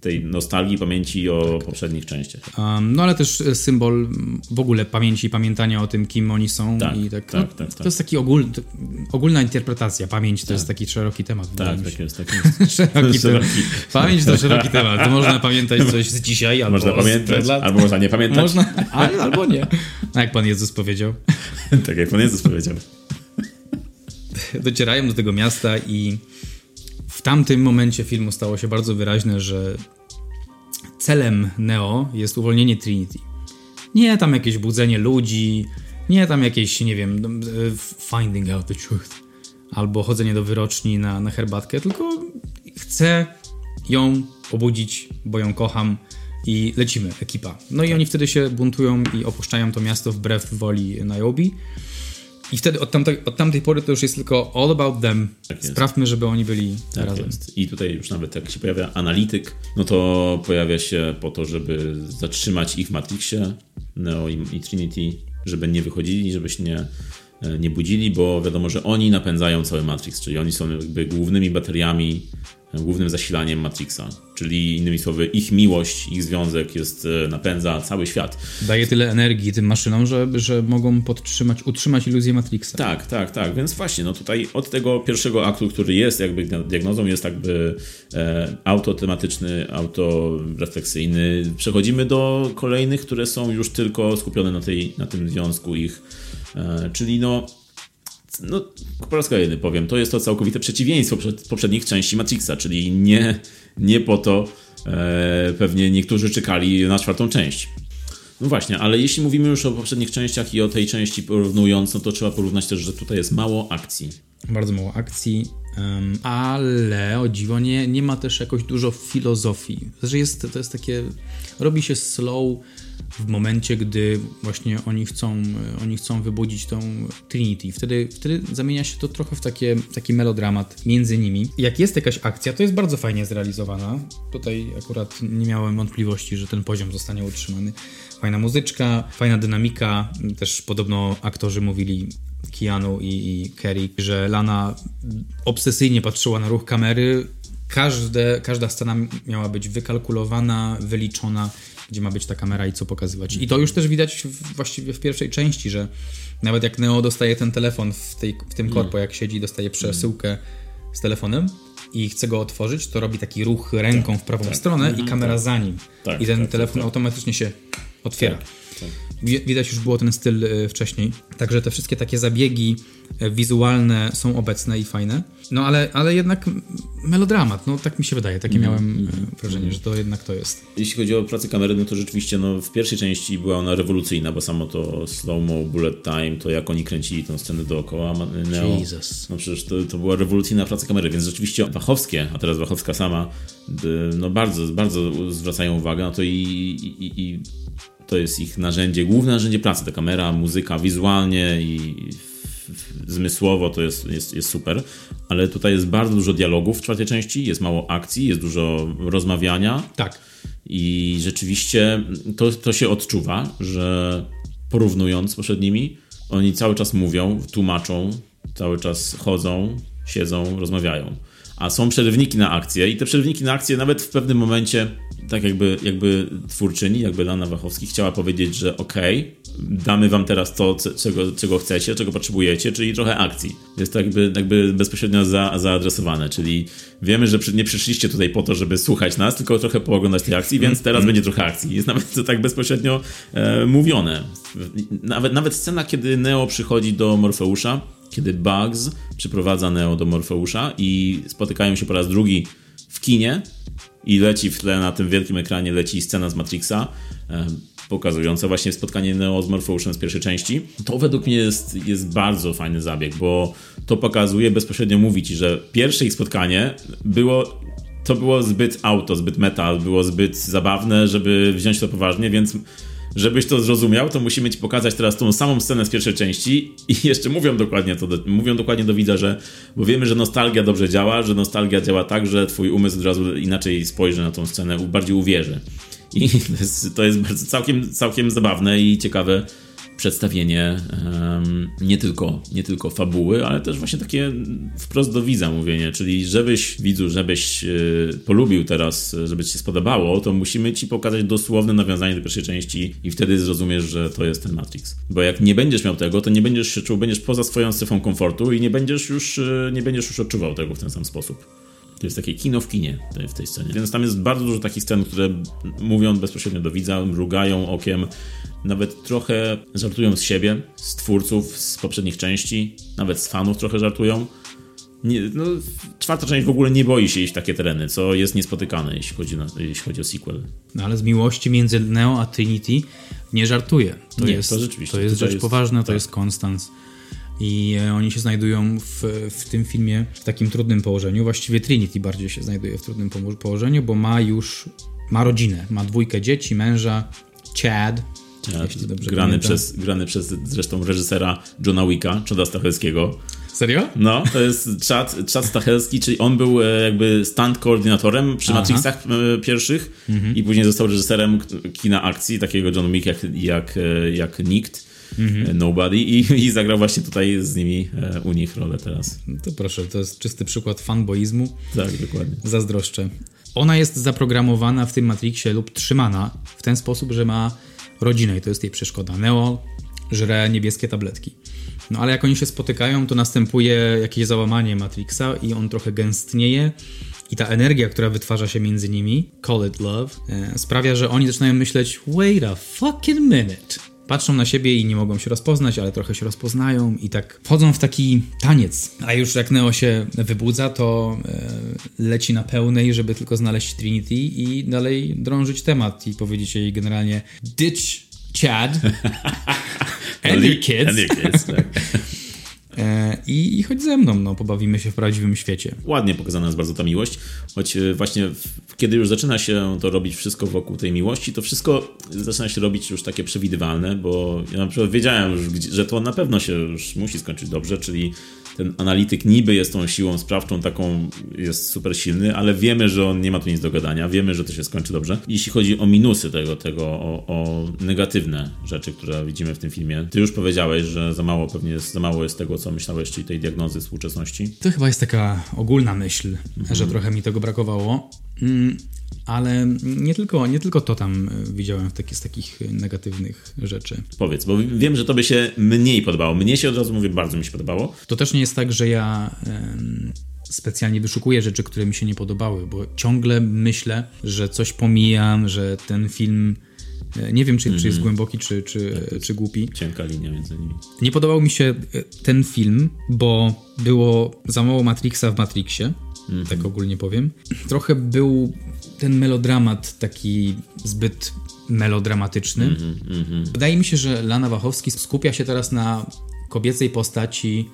tej nostalgii, pamięci o tak. poprzednich częściach. Um, no ale też e, symbol w ogóle pamięci i pamiętania o tym, kim oni są. Tak, i tak, tak, no, tak, To jest taki ogól, ogólna interpretacja. Pamięć to tak. jest taki szeroki temat. Tak, tak jest, tak *laughs* jest. szeroki szeroki. Pamięć to szeroki temat. To można *laughs* pamiętać coś z dzisiaj, albo Można pamiętać, lat. albo można nie pamiętać. Można, *laughs* albo nie. A jak Pan Jezus powiedział. tak jak Pan Jezus powiedział. Docierają do tego miasta i w tamtym momencie filmu stało się bardzo wyraźne, że celem Neo jest uwolnienie Trinity. Nie tam jakieś budzenie ludzi, nie tam jakieś, nie wiem, no, finding out the truth, albo chodzenie do wyroczni na, na herbatkę, tylko chcę ją obudzić, bo ją kocham i lecimy, ekipa. No i oni wtedy się buntują i opuszczają to miasto wbrew woli Niobe. I wtedy od tamtej, od tamtej pory to już jest tylko all about them. Tak Sprawmy, żeby oni byli tak razem. Jest. I tutaj już nawet jak się pojawia analityk, no to pojawia się po to, żeby zatrzymać ich w Matrixie, Neo i, i Trinity, żeby nie wychodzili, żeby się nie, nie budzili, bo wiadomo, że oni napędzają cały Matrix, czyli oni są jakby głównymi bateriami głównym zasilaniem Matrixa. Czyli innymi słowy, ich miłość, ich związek jest, e, napędza cały świat. Daje tyle energii tym maszynom, że, że mogą podtrzymać, utrzymać iluzję Matrixa. Tak, tak, tak. Więc właśnie, no tutaj od tego pierwszego aktu, który jest jakby diagnozą, jest jakby e, autotematyczny, autorefleksyjny. Przechodzimy do kolejnych, które są już tylko skupione na, tej, na tym związku ich. E, czyli no no, po raz kolejny powiem, to jest to całkowite przeciwieństwo poprzednich części Matrixa, czyli nie, nie po to e, pewnie niektórzy czekali na czwartą część. No właśnie, ale jeśli mówimy już o poprzednich częściach i o tej części porównując, no to trzeba porównać też, że tutaj jest mało akcji. Bardzo mało akcji, um, ale o dziwo nie, nie ma też jakoś dużo filozofii. Znaczy jest, to jest takie, robi się slow, w momencie, gdy właśnie oni chcą, oni chcą wybudzić tą Trinity. Wtedy, wtedy zamienia się to trochę w takie, taki melodramat między nimi. Jak jest jakaś akcja, to jest bardzo fajnie zrealizowana. Tutaj akurat nie miałem wątpliwości, że ten poziom zostanie utrzymany. Fajna muzyczka, fajna dynamika. Też podobno aktorzy mówili Keanu i, i Kerry, że Lana obsesyjnie patrzyła na ruch kamery. Każde, każda scena miała być wykalkulowana, wyliczona, gdzie ma być ta kamera i co pokazywać. I to już też widać w, właściwie w pierwszej części, że nawet jak Neo dostaje ten telefon w, tej, w tym korpo, jak siedzi, dostaje przesyłkę z telefonem i chce go otworzyć, to robi taki ruch ręką w prawą stronę i kamera za nim. Tak, I ten tak, telefon tak, tak. automatycznie się otwiera. Wi- Widać już było ten styl e, wcześniej. Także te wszystkie takie zabiegi e, wizualne są obecne i fajne. No ale, ale jednak melodramat, no tak mi się wydaje. Takie miałem e, wrażenie, że to jednak to jest. Jeśli chodzi o pracę kamery, no to rzeczywiście no, w pierwszej części była ona rewolucyjna, bo samo to slow-mo, bullet time, to jak oni kręcili tę scenę dookoła Neo. Jesus. No przecież to, to była rewolucyjna praca kamery, więc rzeczywiście Wachowskie, a teraz Wachowska sama, y, no bardzo, bardzo zwracają uwagę na to i, i- i to jest ich narzędzie, główne narzędzie pracy, ta kamera, muzyka, wizualnie i zmysłowo to jest, jest, jest super, ale tutaj jest bardzo dużo dialogów w czwartej części, jest mało akcji, jest dużo rozmawiania, Tak. i rzeczywiście to, to się odczuwa, że porównując z poprzednimi, oni cały czas mówią, tłumaczą, cały czas chodzą, siedzą, rozmawiają. A są przerywniki na akcje i te przerywniki na akcje nawet w pewnym momencie, tak jakby, jakby twórczyni, jakby Lana Wachowski chciała powiedzieć, że okej, damy wam teraz to, czego, czego chcecie, czego potrzebujecie, czyli trochę akcji. Jest to jakby, jakby bezpośrednio za, zaadresowane, czyli wiemy, że nie przyszliście tutaj po to, żeby słuchać nas, tylko trochę pooglądać tej akcji, więc teraz będzie trochę akcji. Jest nawet to tak bezpośrednio e, mówione. Nawet, nawet scena, kiedy Neo przychodzi do Morfeusza, kiedy Bugs przyprowadza Neo do Morfeusza i spotykają się po raz drugi w kinie i leci w tle na tym wielkim ekranie leci scena z Matrixa, pokazująca właśnie spotkanie Neo z Morfeuszem z pierwszej części. To według mnie jest, jest bardzo fajny zabieg, bo to pokazuje, bezpośrednio mówi ci, że pierwsze ich spotkanie było to było zbyt auto, zbyt metal, było zbyt zabawne, żeby wziąć to poważnie, więc żebyś to zrozumiał, to musimy ci pokazać teraz tą samą scenę z pierwszej części i *laughs* jeszcze mówią dokładnie to, do, mówią dokładnie do widza, że bo wiemy, że nostalgia dobrze działa, że nostalgia działa tak, że twój umysł od razu inaczej spojrzy na tą scenę, bardziej uwierzy. I *laughs* to jest, to jest bardzo całkiem, całkiem zabawne i ciekawe przedstawienie nie, tylko, nie tylko fabuły, ale też właśnie takie wprost do widza mówienie, czyli żebyś widzu, żebyś y, polubił teraz, żeby ci się spodobało, to musimy ci pokazać dosłowne nawiązanie do pierwszej części i wtedy zrozumiesz, że to jest ten Matrix. Bo jak nie będziesz miał tego, to nie będziesz się czuł, będziesz poza swoją strefą komfortu i nie będziesz już, y, nie będziesz już odczuwał tego w ten sam sposób. To jest takie kino w kinie tutaj w tej scenie. Więc tam jest bardzo dużo takich scen, które mówią bezpośrednio do widza, mrugają okiem, nawet trochę żartują z siebie, z twórców z poprzednich części, nawet z fanów trochę żartują. Nie, no, czwarta część w ogóle nie boi się iść w takie tereny, co jest niespotykane, jeśli chodzi, na, jeśli chodzi o sequel. No ale z miłości między Neo a Trinity nie żartuje. To Nie, jest, to rzeczywiście. To jest rzecz jest- poważna, to tak. jest Konstans. I e, oni się znajdują w, w tym filmie w takim trudnym położeniu. Właściwie Trinity bardziej się znajduje w trudnym położeniu, bo ma już ma rodzinę, ma dwójkę dzieci, męża, Chad. dobrze grany, pamiętam. przez, grany przez zresztą reżysera Johna Wicka, Chada Stachelskiego. Serio? No, to jest Chad, Chad Stachelski, czyli on był e, jakby stand koordynatorem przy Aha. Matrixach e, pierwszych i później został reżyserem kina akcji, takiego John Wick jak, jak, jak Nikt, e, Nobody i, i zagrał właśnie tutaj z nimi e, u nich rolę teraz. No to proszę, to jest czysty przykład fanboizmu. Tak, dokładnie. Zazdroszczę. Ona jest zaprogramowana w tym Matrixie lub trzymana w ten sposób, że ma rodzinę i to jest jej przeszkoda. Neo żre niebieskie tabletki. No ale jak oni się spotykają, to następuje jakieś załamanie Matrixa i on trochę gęstnieje i ta energia, która wytwarza się między nimi, call it love, e, sprawia, że oni zaczynają myśleć wait a fucking minute. Patrzą na siebie i nie mogą się rozpoznać, ale trochę się rozpoznają i tak wchodzą w taki taniec. A już jak Neo się wybudza, to e, leci na pełnej, żeby tylko znaleźć Trinity i dalej drążyć temat i powiedzieć jej generalnie ditch Chad *laughs* and your kids. And your kids, tak. *laughs* E, i, i chodź ze mną, no, pobawimy się w prawdziwym świecie. Ładnie pokazana jest bardzo ta miłość, choć e, właśnie w, kiedy już zaczyna się to robić wszystko wokół tej miłości, to wszystko zaczyna się robić już takie przewidywalne, bo ja na przykład wiedziałem już, że to na pewno się już musi skończyć dobrze, czyli ten analityk niby jest tą siłą sprawczą, taką jest super silny, ale wiemy, że on nie ma tu nic do gadania, wiemy, że to się skończy dobrze. Jeśli chodzi o minusy tego, tego o, o negatywne rzeczy, które widzimy w tym filmie, ty już powiedziałeś, że za mało pewnie jest, za mało jest tego, co myślałeś, czyli tej diagnozy współczesności. To chyba jest taka ogólna myśl, mhm. że trochę mi tego brakowało. Mm, ale nie tylko, nie tylko to tam e, widziałem w taki, z takich negatywnych rzeczy. Powiedz, bo wiem, że to by się mniej podobało. Mnie się od razu mówię, bardzo mi się podobało. To też nie jest tak, że ja specjalnie wyszukuję rzeczy, które mi się nie podobały, bo ciągle myślę, że coś pomijam, że ten film e, nie wiem, czy, mm -hmm. czy jest mhm. głęboki, czy, czy, tak, czy głupi. Cienka linia między nimi. Nie podobał mi się e, ten film, bo było za mało Matrixa w Matrixie. Mm -hmm. Tak ogólnie powiem. Trochę był ten melodramat taki zbyt melodramatyczny. Mm -hmm, mm -hmm. Wydaje mi się, że Lana Wachowski skupia się teraz na kobiecej postaci,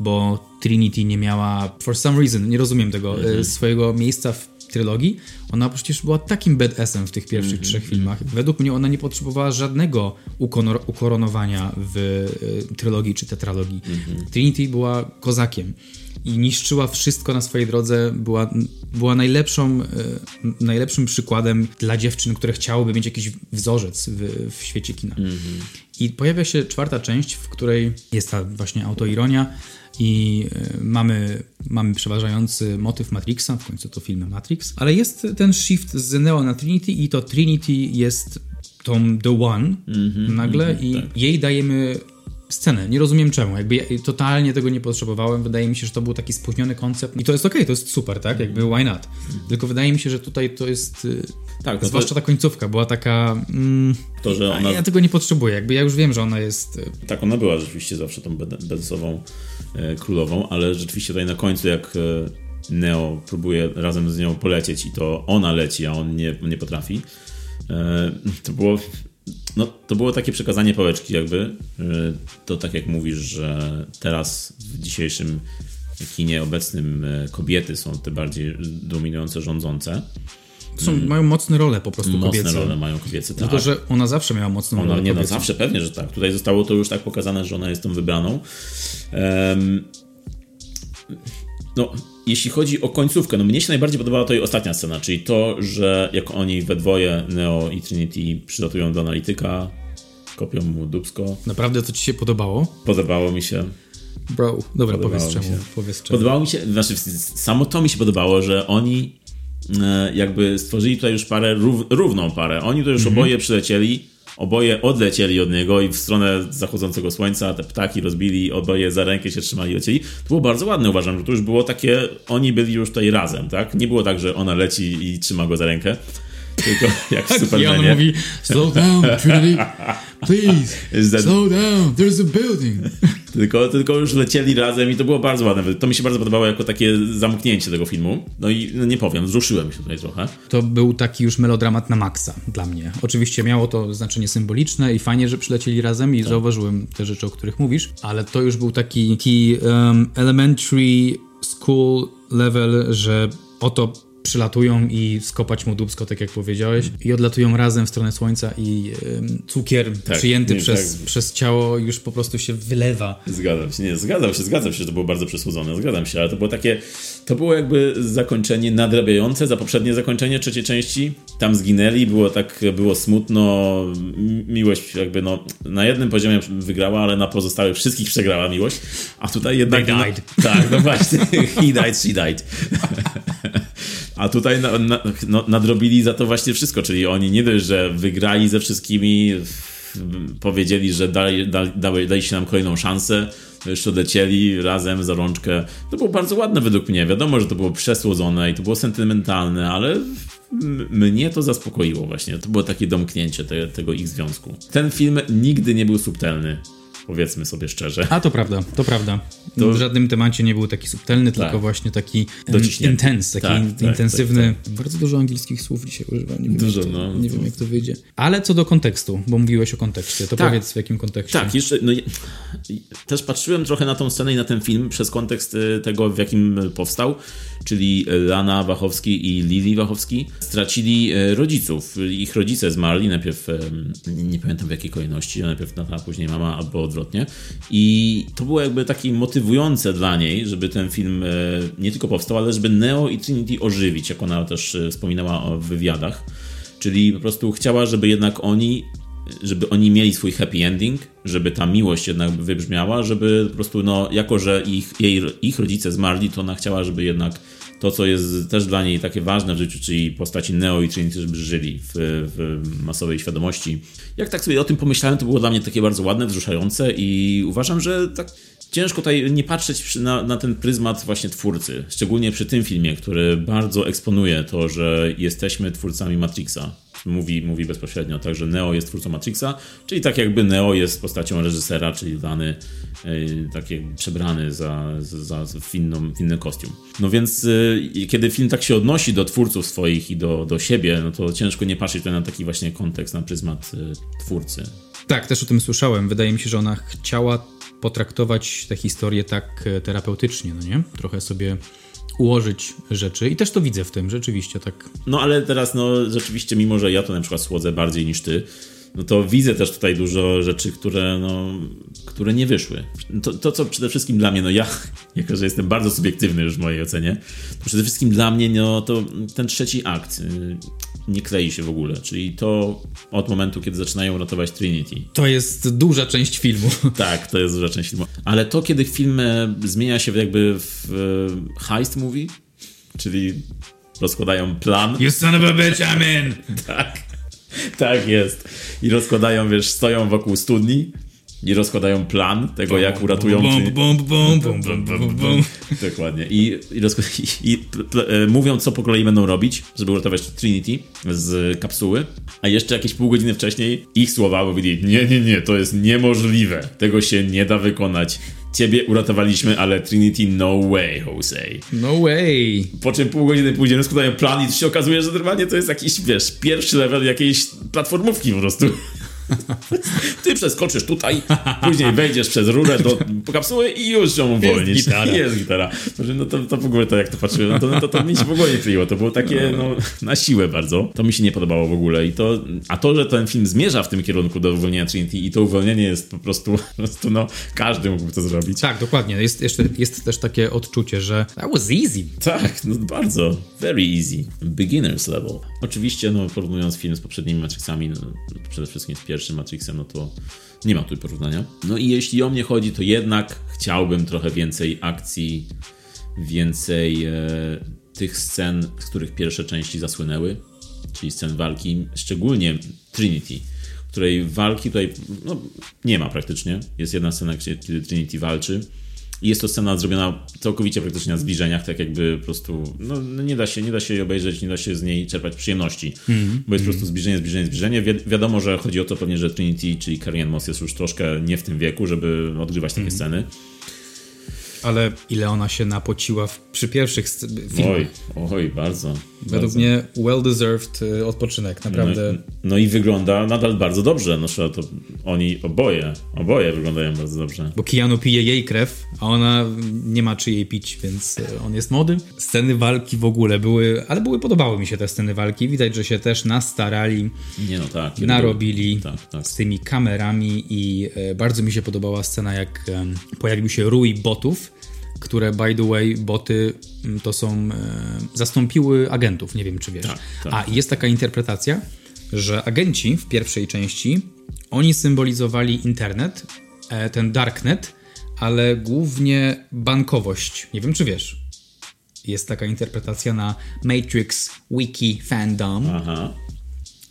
bo Trinity nie miała, for some reason, nie rozumiem tego, mm -hmm. swojego miejsca w trylogii. Ona przecież była takim badassem w tych pierwszych mm -hmm. trzech filmach. Według mnie ona nie potrzebowała żadnego ukoronowania w y, trylogii czy tetralogii. Mm -hmm. Trinity była kozakiem i niszczyła wszystko na swojej drodze. Była, była najlepszą, e, najlepszym przykładem dla dziewczyn, które chciałyby mieć jakiś wzorzec w, w świecie kina. Mm -hmm. I pojawia się czwarta część, w której jest ta właśnie autoironia i e, mamy, mamy przeważający motyw Matrixa, w końcu to film Matrix, ale jest ten shift z Neo na Trinity i to Trinity jest tą The One mm -hmm, nagle mm -hmm, i tak. jej dajemy scenę. Nie rozumiem czemu. Jakby ja totalnie tego nie potrzebowałem. Wydaje mi się, że to był taki spóźniony koncept i to jest okej, okay, to jest super, tak? Jakby why not? Tylko wydaje mi się, że tutaj to jest... Y, tak, zwłaszcza to... ta końcówka była taka... Mm, to, że ona... Ja tego nie potrzebuję. Jakby ja już wiem, że ona jest... Y, tak, ona była rzeczywiście zawsze tą bedesową e, królową, ale rzeczywiście tutaj na końcu jak e, Neo próbuje razem z nią polecieć i to ona leci, a on nie, nie potrafi. E, to było no, to było takie przekazanie pałeczki jakby. To tak jak mówisz, że teraz w dzisiejszym kinie obecnym e, kobiety są te bardziej dominujące, rządzące. Są, mm. Mają mocne role po prostu mocne kobiece. Mocne role mają kobiece, tak. Tylko, że ona zawsze miała mocną ona, rolę Nie, no zawsze pewnie, że tak. Tutaj zostało to już tak pokazane, że ona jest tą wybraną. Um, no, jeśli chodzi o końcówkę, no mnie się najbardziej podobała to jej ostatnia scena, czyli to, że jak oni we dwoje, Neo i Trinity, przylatują do analityka, kopią mu dubsko. Naprawdę to ci się podobało? Podobało mi się. Bro, dobra, powiedz czemu, powiedz czemu. Podobało mi się, znaczy samo to mi się podobało, że oni e, jakby stworzyli tutaj już parę, rów, równą parę. Oni to już mhm. oboje przylecieli, oboje odlecieli od niego i w stronę zachodzącego słońca te ptaki rozbili, oboje za rękę się trzymali i lecieli. To było bardzo ładne, uważam, że to już było takie, oni byli już tutaj razem, tak? Nie było tak, że ona leci i trzyma go za rękę, tylko jak w tak, Supermanie. I on mówi, slow down, Trinity, please, *laughs* that... slow down, there's a building. Tylko, tylko już lecieli razem i to było bardzo ładne. To mi się bardzo podobało jako takie zamknięcie tego filmu. No i no nie powiem, wzruszyłem się tutaj trochę. To był taki już melodramat na maksa dla mnie. Oczywiście miało to znaczenie symboliczne i fajnie, że przylecieli razem i tak. zauważyłem te rzeczy, o których mówisz, ale to już był taki, taki um, elementary school level, że oto przylatują i skopać mu dubsko, tak jak powiedziałeś, i odlatują razem w stronę słońca i y, cukier tak, przyjęty nie, przez, tak. przez ciało już po prostu się wylewa. Zgadzam się, nie, zgadzam się, zgadzam się, że to było bardzo przesłodzone, zgadzam się, ale to było takie, to było jakby zakończenie nadrabiające za poprzednie zakończenie trzeciej części. Tam zginęli, było tak, było smutno, miłość jakby no, na jednym poziomie wygrała, ale na pozostałych wszystkich przegrała miłość, a tutaj jednak... They died. No, tak, no właśnie, *laughs* he died, she died. *laughs* A tutaj na, na, no, nadrobili za to właśnie wszystko, czyli oni nie dość, że wygrali ze wszystkimi, powiedzieli, że dali, dali, nam kolejną szansę, jeszcze odlecieli razem za rączkę. To było bardzo ładne według mnie. Wiadomo, że to było przesłodzone i to było sentymentalne, ale mnie to zaspokoiło właśnie. To było takie domknięcie te, tego ich związku. Ten film nigdy nie był subtelny. Powiedzmy sobie szczerze. A to prawda, to prawda. To... W żadnym temacie nie był taki subtelny, tak. tylko właśnie taki intens, taki tak, tak, intensywny. Tak, tak, Bardzo dużo angielskich słów dzisiaj używam. Nie dużo, wiem, no. Nie wiem, jak to wyjdzie. Ale co do kontekstu, bo mówiłeś o kontekście, to powiedz w jakim kontekście. Tak, jeszcze no, też patrzyłem trochę na tą scenę i na ten film przez kontekst y, tego, w jakim powstał, czyli Lana Wachowski i Lili Wachowski stracili y, rodziców. Ich rodzice zmarli, najpierw nie pamiętam w jakiej kolejności, najpierw tata, później mama, albo odwrotnie. I to było jakby takie motywujące dla niej, żeby ten film nie tylko powstał, ale żeby Neo i Trinity ożywić, jak ona też wspominała w wywiadach. Czyli po prostu chciała, żeby jednak oni żeby oni mieli swój happy ending, żeby ta miłość jednak wybrzmiała, żeby po prostu, no, jako że ich, jej, ich rodzice zmarli, to ona chciała, żeby jednak to, co jest też dla niej takie ważne w życiu, czyli postaci Neo i Trinity, żeby żyli w, w masowej świadomości. Jak tak sobie o tym pomyślałem, to było dla mnie takie bardzo ładne, wzruszające i uważam, że tak ciężko tutaj nie patrzeć na, na, ten pryzmat właśnie twórcy. Szczególnie przy tym filmie, który bardzo eksponuje to, że jesteśmy twórcami Matrixa mówi, mówi bezpośrednio, także Neo jest twórcą Matrixa, czyli tak jakby Neo jest postacią reżysera, czyli dany yy, taki przebrany za, za, za w, inną, w inny kostium. No więc yy, kiedy film tak się odnosi do twórców swoich i do, do siebie, no to ciężko nie patrzeć na taki właśnie kontekst, na pryzmat yy, twórcy. Tak, też o tym słyszałem. Wydaje mi się, że ona chciała potraktować tę historię tak e, terapeutycznie, no nie? Trochę sobie ułożyć rzeczy i też to widzę w tym, rzeczywiście tak. No ale teraz, no rzeczywiście, mimo że ja to na przykład słodzę bardziej niż ty, no to widzę też tutaj dużo rzeczy, które, no, które nie wyszły. To, to, co przede wszystkim dla mnie, no ja, *laughs* jako że jestem bardzo subiektywny już w mojej ocenie, to przede wszystkim dla mnie, no to ten trzeci akt y, nie klei się w ogóle, czyli to od momentu, kiedy zaczynają ratować Trinity. To jest duża część filmu. *laughs* Tak, to jest duża część filmu. Ale to, kiedy film zmienia się jakby w e, heist movie, czyli rozkładają plan. You son of a bitch, I'm in! *laughs* tak. Tak jest. I rozkładają, wiesz, stoją wokół studni i rozkładają plan tego, jak uratują... Dokładnie. I, i, *laughs* i, i e, mówią, co po kolei będą robić, żeby uratować Trinity z kapsuły. A jeszcze jakieś pół godziny wcześniej ich słowa mówili, nie, nie, nie, to jest niemożliwe. Tego się nie da wykonać. Ciebie uratowaliśmy, ale Trinity no way, Jose. No way. Po czym pół godziny później rozkładają plan i się okazuje, że normalnie to jest jakiś, wiesz, pierwszy level jakiejś platformówki po prostu. *laughs* Ty przeskoczysz tutaj, później wejdziesz przez rurę do kapsuły i już ją uwolnisz. *laughs* Jest gitara. Jest gitara. No to, to w ogóle to jak to patrzyłem, no to, no to, to mi się w ogóle nie przyjęło. To było takie no, na siłę bardzo. To mi się nie podobało w ogóle. I to, a to, że ten film zmierza w tym kierunku do uwolnienia Trinity i to uwolnienie jest po prostu, po prostu no, każdy mógłby to zrobić. Tak, dokładnie. Jest, jeszcze, jest też takie odczucie, że that was easy. Tak, no bardzo. Very easy. Beginner's level. Oczywiście, no porównując film z poprzednimi Matrixami, no, przede wszystkim z pierwszym pierwszym Matrixem, no to nie ma tu porównania. No i jeśli o mnie chodzi, to jednak chciałbym trochę więcej akcji, więcej e, tych scen, z których pierwsze części zasłynęły, czyli scen walki, szczególnie Trinity, której walki tutaj no, nie ma praktycznie. Jest jedna scena, kiedy Trinity walczy i jest to scena zrobiona całkowicie praktycznie na zbliżeniach, tak jakby po prostu, no, no nie da się, nie da się jej obejrzeć, nie da się z niej czerpać przyjemności, mm. bo jest po prostu zbliżenie, zbliżenie, zbliżenie. Wi wiadomo, że chodzi o to pewnie, że Trinity, czyli Carrie Moss jest już troszkę nie w tym wieku, żeby odgrywać takie mm. sceny. Ale ile ona się napociła w, przy pierwszych filmach. Oj, oj, bardzo. Według bardzo. mnie well-deserved y, odpoczynek, naprawdę. No, no, i wygląda nadal bardzo dobrze. No, to oni oboje, oboje wyglądają bardzo dobrze. Bo Keanu pije jej krew, a ona nie ma czyjej pić, więc y, on jest młody. Sceny walki w ogóle były, ale były, podobały mi się te sceny walki. Widać, że się też nastarali, nie no tak, narobili tak, tak. z tymi kamerami i e, bardzo mi się podobała scena, jak pojawił się rój botów które by the way boty mm, to są e, zastąpiły agentów, nie wiem czy wiesz. Tak, tak. A jest taka interpretacja, że agenci w pierwszej części oni symbolizowali internet, e, ten darknet, ale głównie bankowość. Nie wiem czy wiesz. Jest taka interpretacja na Matrix Wiki Fandom. Aha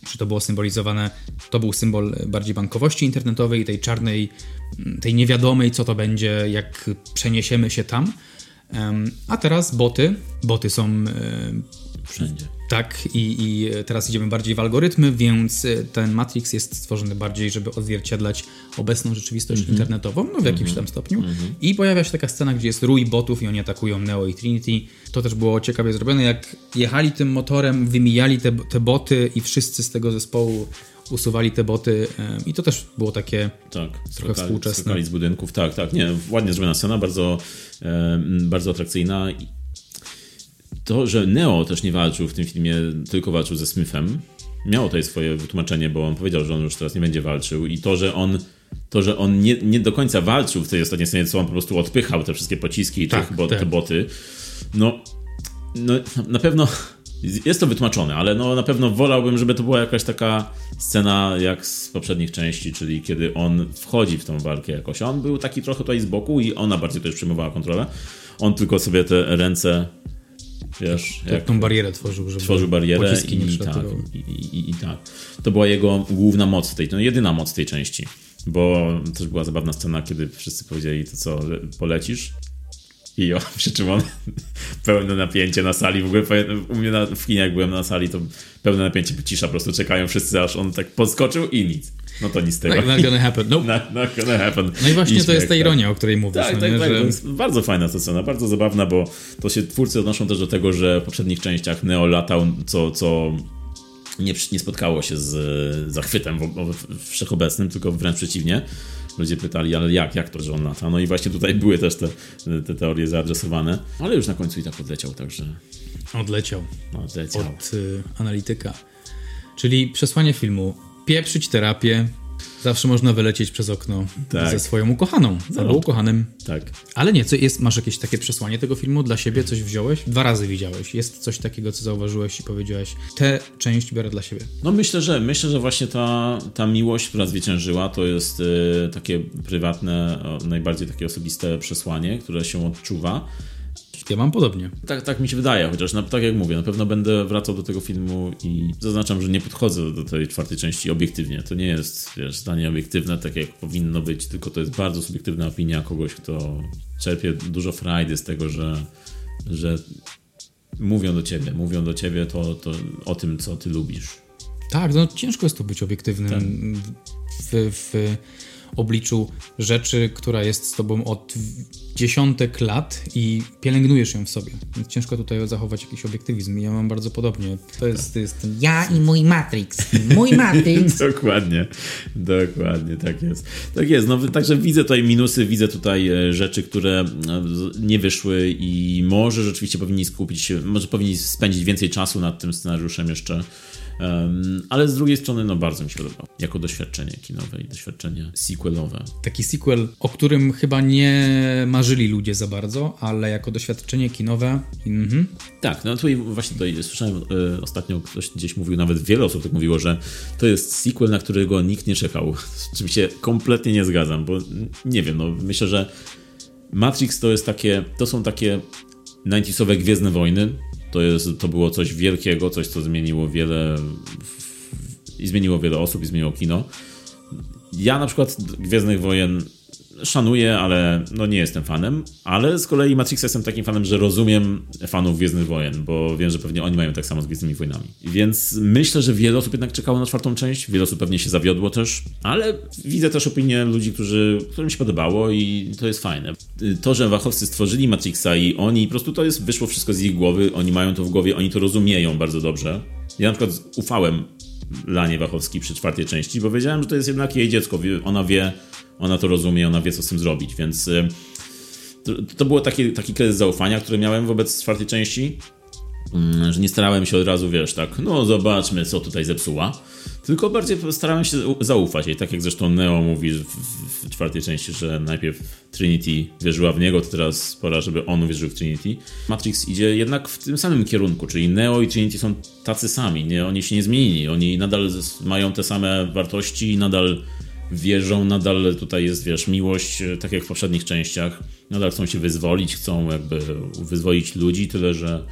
czy to było symbolizowane, to był symbol bardziej bankowości internetowej, tej czarnej, tej niewiadomej, co to będzie, jak przeniesiemy się tam. A teraz boty, boty są wszędzie. Tak, i, i teraz idziemy bardziej w algorytmy, więc e, ten Matrix jest stworzony bardziej, żeby odzwierciedlać obecną rzeczywistość Mhm. internetową, no w jakimś tam stopniu. I pojawia się taka scena, gdzie jest rój botów i oni atakują Neo i Trinity. To też było ciekawie zrobione, jak jechali tym motorem, wymijali te, te boty i wszyscy z tego zespołu usuwali te boty i to też było takie Tak, Trochę współczesne. skakali z budynków, tak, tak, nie, ładnie zrobiona scena, bardzo, bardzo atrakcyjna. To, że Neo też nie walczył w tym filmie, tylko walczył ze Smithem, miało tutaj swoje wytłumaczenie, bo on powiedział, że on już teraz nie będzie walczył i to, że on to, że on nie, nie do końca walczył w tej ostatniej scenie, co on po prostu odpychał te wszystkie pociski i Tak, tych, bo, tak. te boty, no, no na pewno jest to wytłumaczone, ale no na pewno wolałbym, żeby to była jakaś taka scena jak z poprzednich części, czyli kiedy on wchodzi w tą walkę jakoś. On był taki trochę tutaj z boku i ona bardziej też przejmowała kontrolę. On tylko sobie te ręce, wiesz, jak jak tą barierę tworzył, żeby tworzył barierę pociski nie i tak, i, i, i tak. To była jego główna moc tej, no jedyna moc tej części. Bo też była zabawna scena, kiedy wszyscy powiedzieli to co, le- polecisz? I o, *laughs* przy czym on pełne napięcie na sali, w ogóle u mnie na, w kinie jak byłem na sali, to pełne napięcie, cisza, po prostu czekają wszyscy, aż on tak podskoczył i nic. No to nic z tego. Not, not gonna happen. Nope. *laughs* Not, not gonna happen. No i właśnie to śmiech, jest ta tak. ironia, o której mówisz. Tak, no tak, nie? tak. że... To jest bardzo fajna ta scena, bardzo zabawna, bo to się twórcy odnoszą też do tego, że w poprzednich częściach Neo latał, co, co nie, nie spotkało się z zachwytem w, w, wszechobecnym, tylko wręcz przeciwnie. Ludzie pytali, ale jak, jak to, on lata? No i właśnie tutaj były też te, te teorie zaadresowane, ale już na końcu i tak odleciał, także Odleciał odleciał. od y, analityka. Czyli przesłanie filmu. Pieprzyć terapię. Zawsze można wylecieć przez okno Tak. ze swoją ukochaną albo ukochanym. Tak. Ale nie, co jest, masz jakieś takie przesłanie tego filmu dla siebie? Coś wziąłeś? Dwa razy widziałeś. Jest coś takiego, co zauważyłeś i powiedziałeś, tę część biorę dla siebie. No myślę, że myślę, że właśnie ta, ta miłość, która zwyciężyła, to jest y, takie prywatne, najbardziej takie osobiste przesłanie, które się odczuwa. Ja mam podobnie. Tak, tak mi się wydaje, chociaż na, tak jak mówię, na pewno będę wracał do tego filmu i zaznaczam, że nie podchodzę do tej czwartej części obiektywnie. To nie jest, wiesz, zdanie obiektywne, tak jak powinno być, tylko to jest bardzo subiektywna opinia kogoś, kto czerpie dużo frajdy z tego, że, że mówią do ciebie, mówią do ciebie to, to o tym, co ty lubisz. Tak, no ciężko jest tu być obiektywnym Tak. w, w obliczu rzeczy, która jest z tobą od dziesiątek lat i pielęgnujesz ją w sobie. Więc ciężko tutaj zachować jakiś obiektywizm. Ja mam bardzo podobnie. To jest, to jest ten Ja i mój Matrix. Mój Matrix. *laughs* Dokładnie, dokładnie, tak jest. Tak jest, no także widzę tutaj minusy, widzę tutaj e, rzeczy, które e, nie wyszły i może rzeczywiście powinni skupić się, może powinni spędzić więcej czasu nad tym scenariuszem jeszcze, Em, ale z drugiej strony, no bardzo mi się podobało, jako doświadczenie kinowe i doświadczenie sequelowe. taki sequel, o którym chyba nie marzyli ludzie za bardzo, ale jako doświadczenie kinowe. Mhm. Tak, no tutaj właśnie tutaj słyszałem e, ostatnio, ktoś gdzieś mówił, nawet wiele osób tak mówiło, że to jest sequel, na którego nikt nie czekał. *laughs* Z czym się kompletnie nie zgadzam, bo nie wiem, no myślę, że Matrix to jest takie, to są takie 90sowe Gwiezdne Wojny. To, jest, to było coś wielkiego, coś, co zmieniło wiele i zmieniło wiele osób i zmieniło kino. Ja na przykład Gwiezdnych Wojen szanuję, ale no nie jestem fanem, ale z kolei Matrixa jestem takim fanem, że rozumiem fanów Gwiezdnych Wojen, bo wiem, że pewnie oni mają tak samo z Gwiezdnymi Wojnami. Więc myślę, że wiele osób jednak czekało na czwartą część, wiele osób pewnie się zawiodło też, ale widzę też opinię ludzi, którzy, którym się podobało i to jest fajne. To, że Wachowcy stworzyli Matrixa i oni, po prostu to jest, wyszło wszystko z ich głowy, oni mają to w głowie, oni to rozumieją bardzo dobrze. Ja na przykład ufałem Lanie Wachowskiej przy czwartej części, bo wiedziałem, że to jest jednak jej dziecko. Ona wie, ona to rozumie, ona wie, co z tym zrobić, więc y, to, to było taki, taki kredyt zaufania, który miałem wobec czwartej części, że nie starałem się od razu, wiesz, tak, no zobaczmy, co tutaj zepsuła, tylko bardziej starałem się zaufać jej, tak jak zresztą Neo mówi w, w, czwartej części, że najpierw Trinity wierzyła w niego, to teraz pora, żeby on uwierzył w Trinity. Matrix idzie jednak w tym samym kierunku, czyli Neo i Trinity są tacy sami, nie, oni się nie zmienili, oni nadal mają te same wartości, nadal wierzą, nadal tutaj jest, wiesz, miłość, e, tak jak w poprzednich częściach. Nadal chcą się wyzwolić, chcą jakby wyzwolić ludzi, tyle że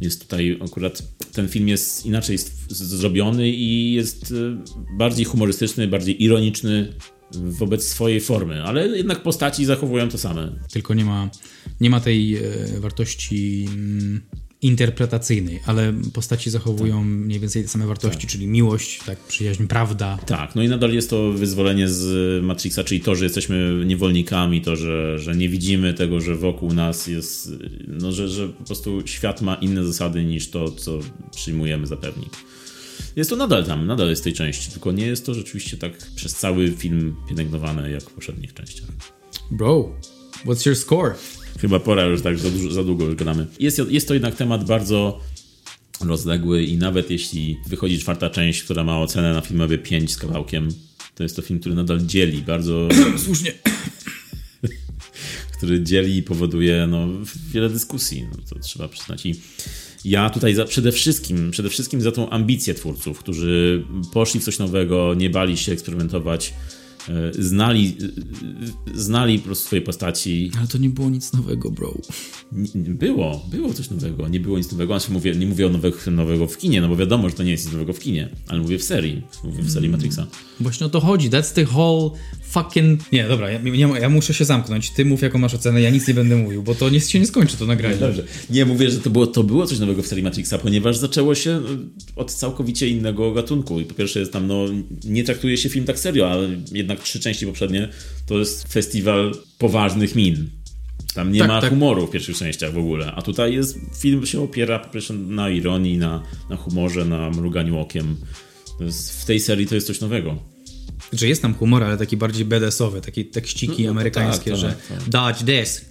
jest tutaj akurat ten film jest inaczej zrobiony i jest e, bardziej humorystyczny, bardziej ironiczny wobec swojej formy, ale jednak postaci zachowują to same. Tylko nie ma, nie ma tej e, wartości mm, interpretacyjnej, ale postaci zachowują Tak. mniej więcej te same wartości, czyli miłość, tak, przyjaźń, prawda. Tak, no i nadal jest to wyzwolenie z Matrixa, czyli to, że jesteśmy niewolnikami, to, że, że nie widzimy tego, że wokół nas jest, no, że, że po prostu świat ma inne zasady niż to, co przyjmujemy za pewnik. Jest to nadal tam, nadal jest w tej części, tylko nie jest to rzeczywiście tak przez cały film pielęgnowane jak w poprzednich częściach. Bro, what's your score? Chyba pora już tak za, dużo, za długo gadamy. Jest, jest to jednak temat bardzo rozległy i nawet jeśli wychodzi czwarta część, która ma ocenę na filmowie 5 z kawałkiem, to jest to film, który nadal dzieli, bardzo *coughs* Słusznie. który dzieli i powoduje no, wiele dyskusji, no, to trzeba przyznać. I ja tutaj za, przede wszystkim, przede wszystkim za tą ambicję twórców, którzy poszli w coś nowego, nie bali się eksperymentować, znali, e, znali po prostu swoje postaci. Ale to nie było nic nowego, bro. Było, było coś nowego, nie było nic nowego, znaczy mówię, nie mówię o nowego, nowego w kinie, no bo wiadomo, że to nie jest nic nowego w kinie, ale mówię w serii, mówię w serii Matrixa. Właśnie o to chodzi. That's the whole fucking... Nie, dobra, ja, nie, ja muszę się zamknąć. Ty mów, jaką masz ocenę, ja nic nie będę mówił, bo to nie, się nie skończy, to nagranie. Dobrze. Nie, mówię, że to było, to było coś nowego w serii Matrixa, ponieważ zaczęło się y, od całkowicie innego gatunku. I po pierwsze jest tam, no, nie traktuje się film tak serio, ale jednak trzy części poprzednie to jest festiwal poważnych min. Tam nie Tak, ma tak. humoru w pierwszych częściach w ogóle. A tutaj jest, film się opiera po pierwsze na ironii, na, na humorze, na mruganiu okiem. Jest, w tej serii to jest coś nowego. Że jest tam humor, ale taki bardziej BDS-owy, takie tekściki No, no, amerykańskie, tak, że tak, tak. dodge this.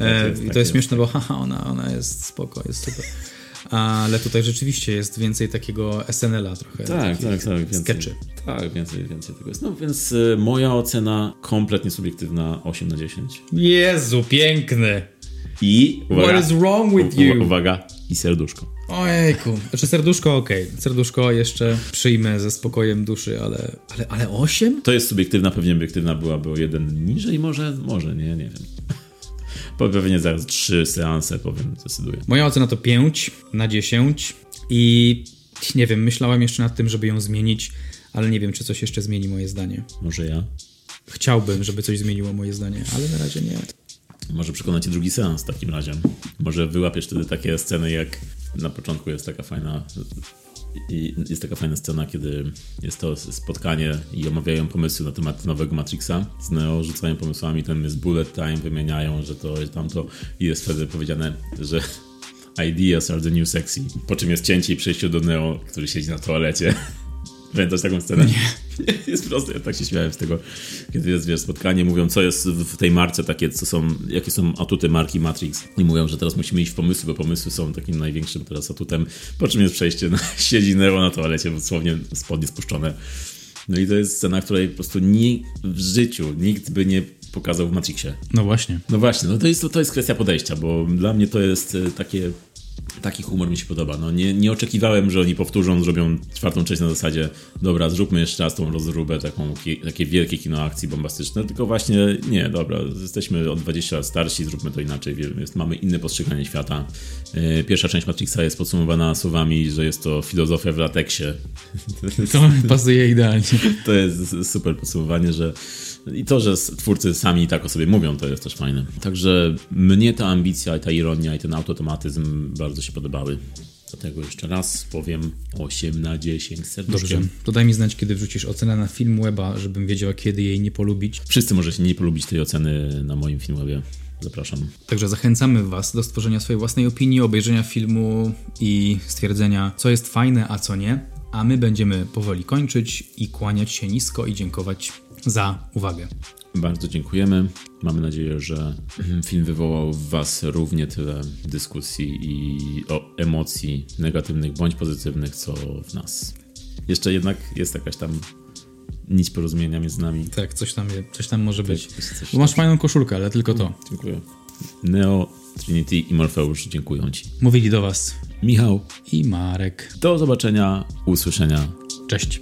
E, jest, I tak to jest jest. śmieszne, bo haha, ona, ona jest spoko, jest super. Ale tutaj rzeczywiście jest więcej takiego SNL-a trochę. Tak, tak, tak. Więcej, Skeczy. Tak, więcej, więcej tego jest. No więc y, moja ocena kompletnie subiektywna 8 na 10. Jezu, piękny. I uwaga, What is wrong with you? Uwaga, i serduszko. Ojejku. Znaczy serduszko okej. Serduszko jeszcze przyjmę ze spokojem duszy, ale, ale, ale 8? To jest subiektywna, pewnie obiektywna byłaby o jeden niżej, może, może, nie, nie wiem. Pewnie zaraz trzy seanse powiem, zdecyduję. Moja ocena to 5 na 10 i nie wiem, myślałem jeszcze nad tym, żeby ją zmienić, ale nie wiem, czy coś jeszcze zmieni moje zdanie. Może ja? Chciałbym, żeby coś zmieniło moje zdanie, ale na razie nie. Może przekona cię drugi seans w takim razie. Może wyłapiesz wtedy takie sceny, jak na początku jest taka fajna. I jest taka fajna scena, kiedy jest to spotkanie i omawiają pomysły na temat nowego Matrixa. Z Neo rzucają pomysłami, ten jest bullet time, wymieniają, że to jest tamto i jest wtedy powiedziane, że *laughs* ideas are the new sexy. Po czym jest cięcie i przejście do Neo, który siedzi na toalecie. *laughs* Pamiętasz taką scenę? Nie. *laughs* Jest proste, ja tak się śmiałem z tego, kiedy jest wiesz, spotkanie, mówią, co jest w tej marce takie, co są, jakie są atuty marki Matrix. I mówią, że teraz musimy iść w pomysły, bo pomysły są takim największym teraz atutem. Po czym jest przejście, na, *laughs* siedzi Neo na toalecie, dosłownie spodnie spuszczone. No i to jest scena, której po prostu ni w życiu nikt by nie pokazał w Matrixie. No właśnie. No właśnie, no to jest, to jest kwestia podejścia, bo dla mnie to jest e, takie. Taki humor mi się podoba. No nie, nie oczekiwałem, że oni powtórzą, zrobią czwartą część na zasadzie dobra, zróbmy jeszcze raz tą rozróbę, taką, ki- takie wielkie kino akcji bombastyczne, tylko właśnie nie, dobra, jesteśmy o 20 lat starsi, zróbmy to inaczej, jest, mamy inne postrzeganie świata. E, Pierwsza część Matrixa jest podsumowana słowami, że jest to filozofia w lateksie. To pasuje idealnie. To jest super podsumowanie, że i to, że twórcy sami tak o sobie mówią, to jest też fajne. Także mnie ta ambicja, i ta ironia i ten automatyzm bardzo się podobały. Dlatego jeszcze raz powiem 8 na 10 Dobrze. serduszkiem. To daj mi znać, kiedy wrzucisz ocenę na film weba, żebym wiedział, kiedy jej nie polubić. Wszyscy możecie nie polubić tej oceny na moim filmie. Zapraszam. Także zachęcamy Was do stworzenia swojej własnej opinii, obejrzenia filmu i stwierdzenia, co jest fajne, a co nie. A my będziemy powoli kończyć i kłaniać się nisko i dziękować za uwagę. Bardzo dziękujemy. Mamy nadzieję, że *clears throat* film wywołał w Was równie tyle dyskusji i o emocji negatywnych bądź pozytywnych, co w nas. Jeszcze jednak jest jakaś tam nić porozumienia między nami. Tak, coś tam, coś tam może być. coś- coś- Bo masz fajną koszulkę, ale tylko to. Dziękuję. Neo, Trinity i Morfeusz, dziękuję Ci. Mówili do Was Michał, i Marek. do zobaczenia, usłyszenia. Cześć.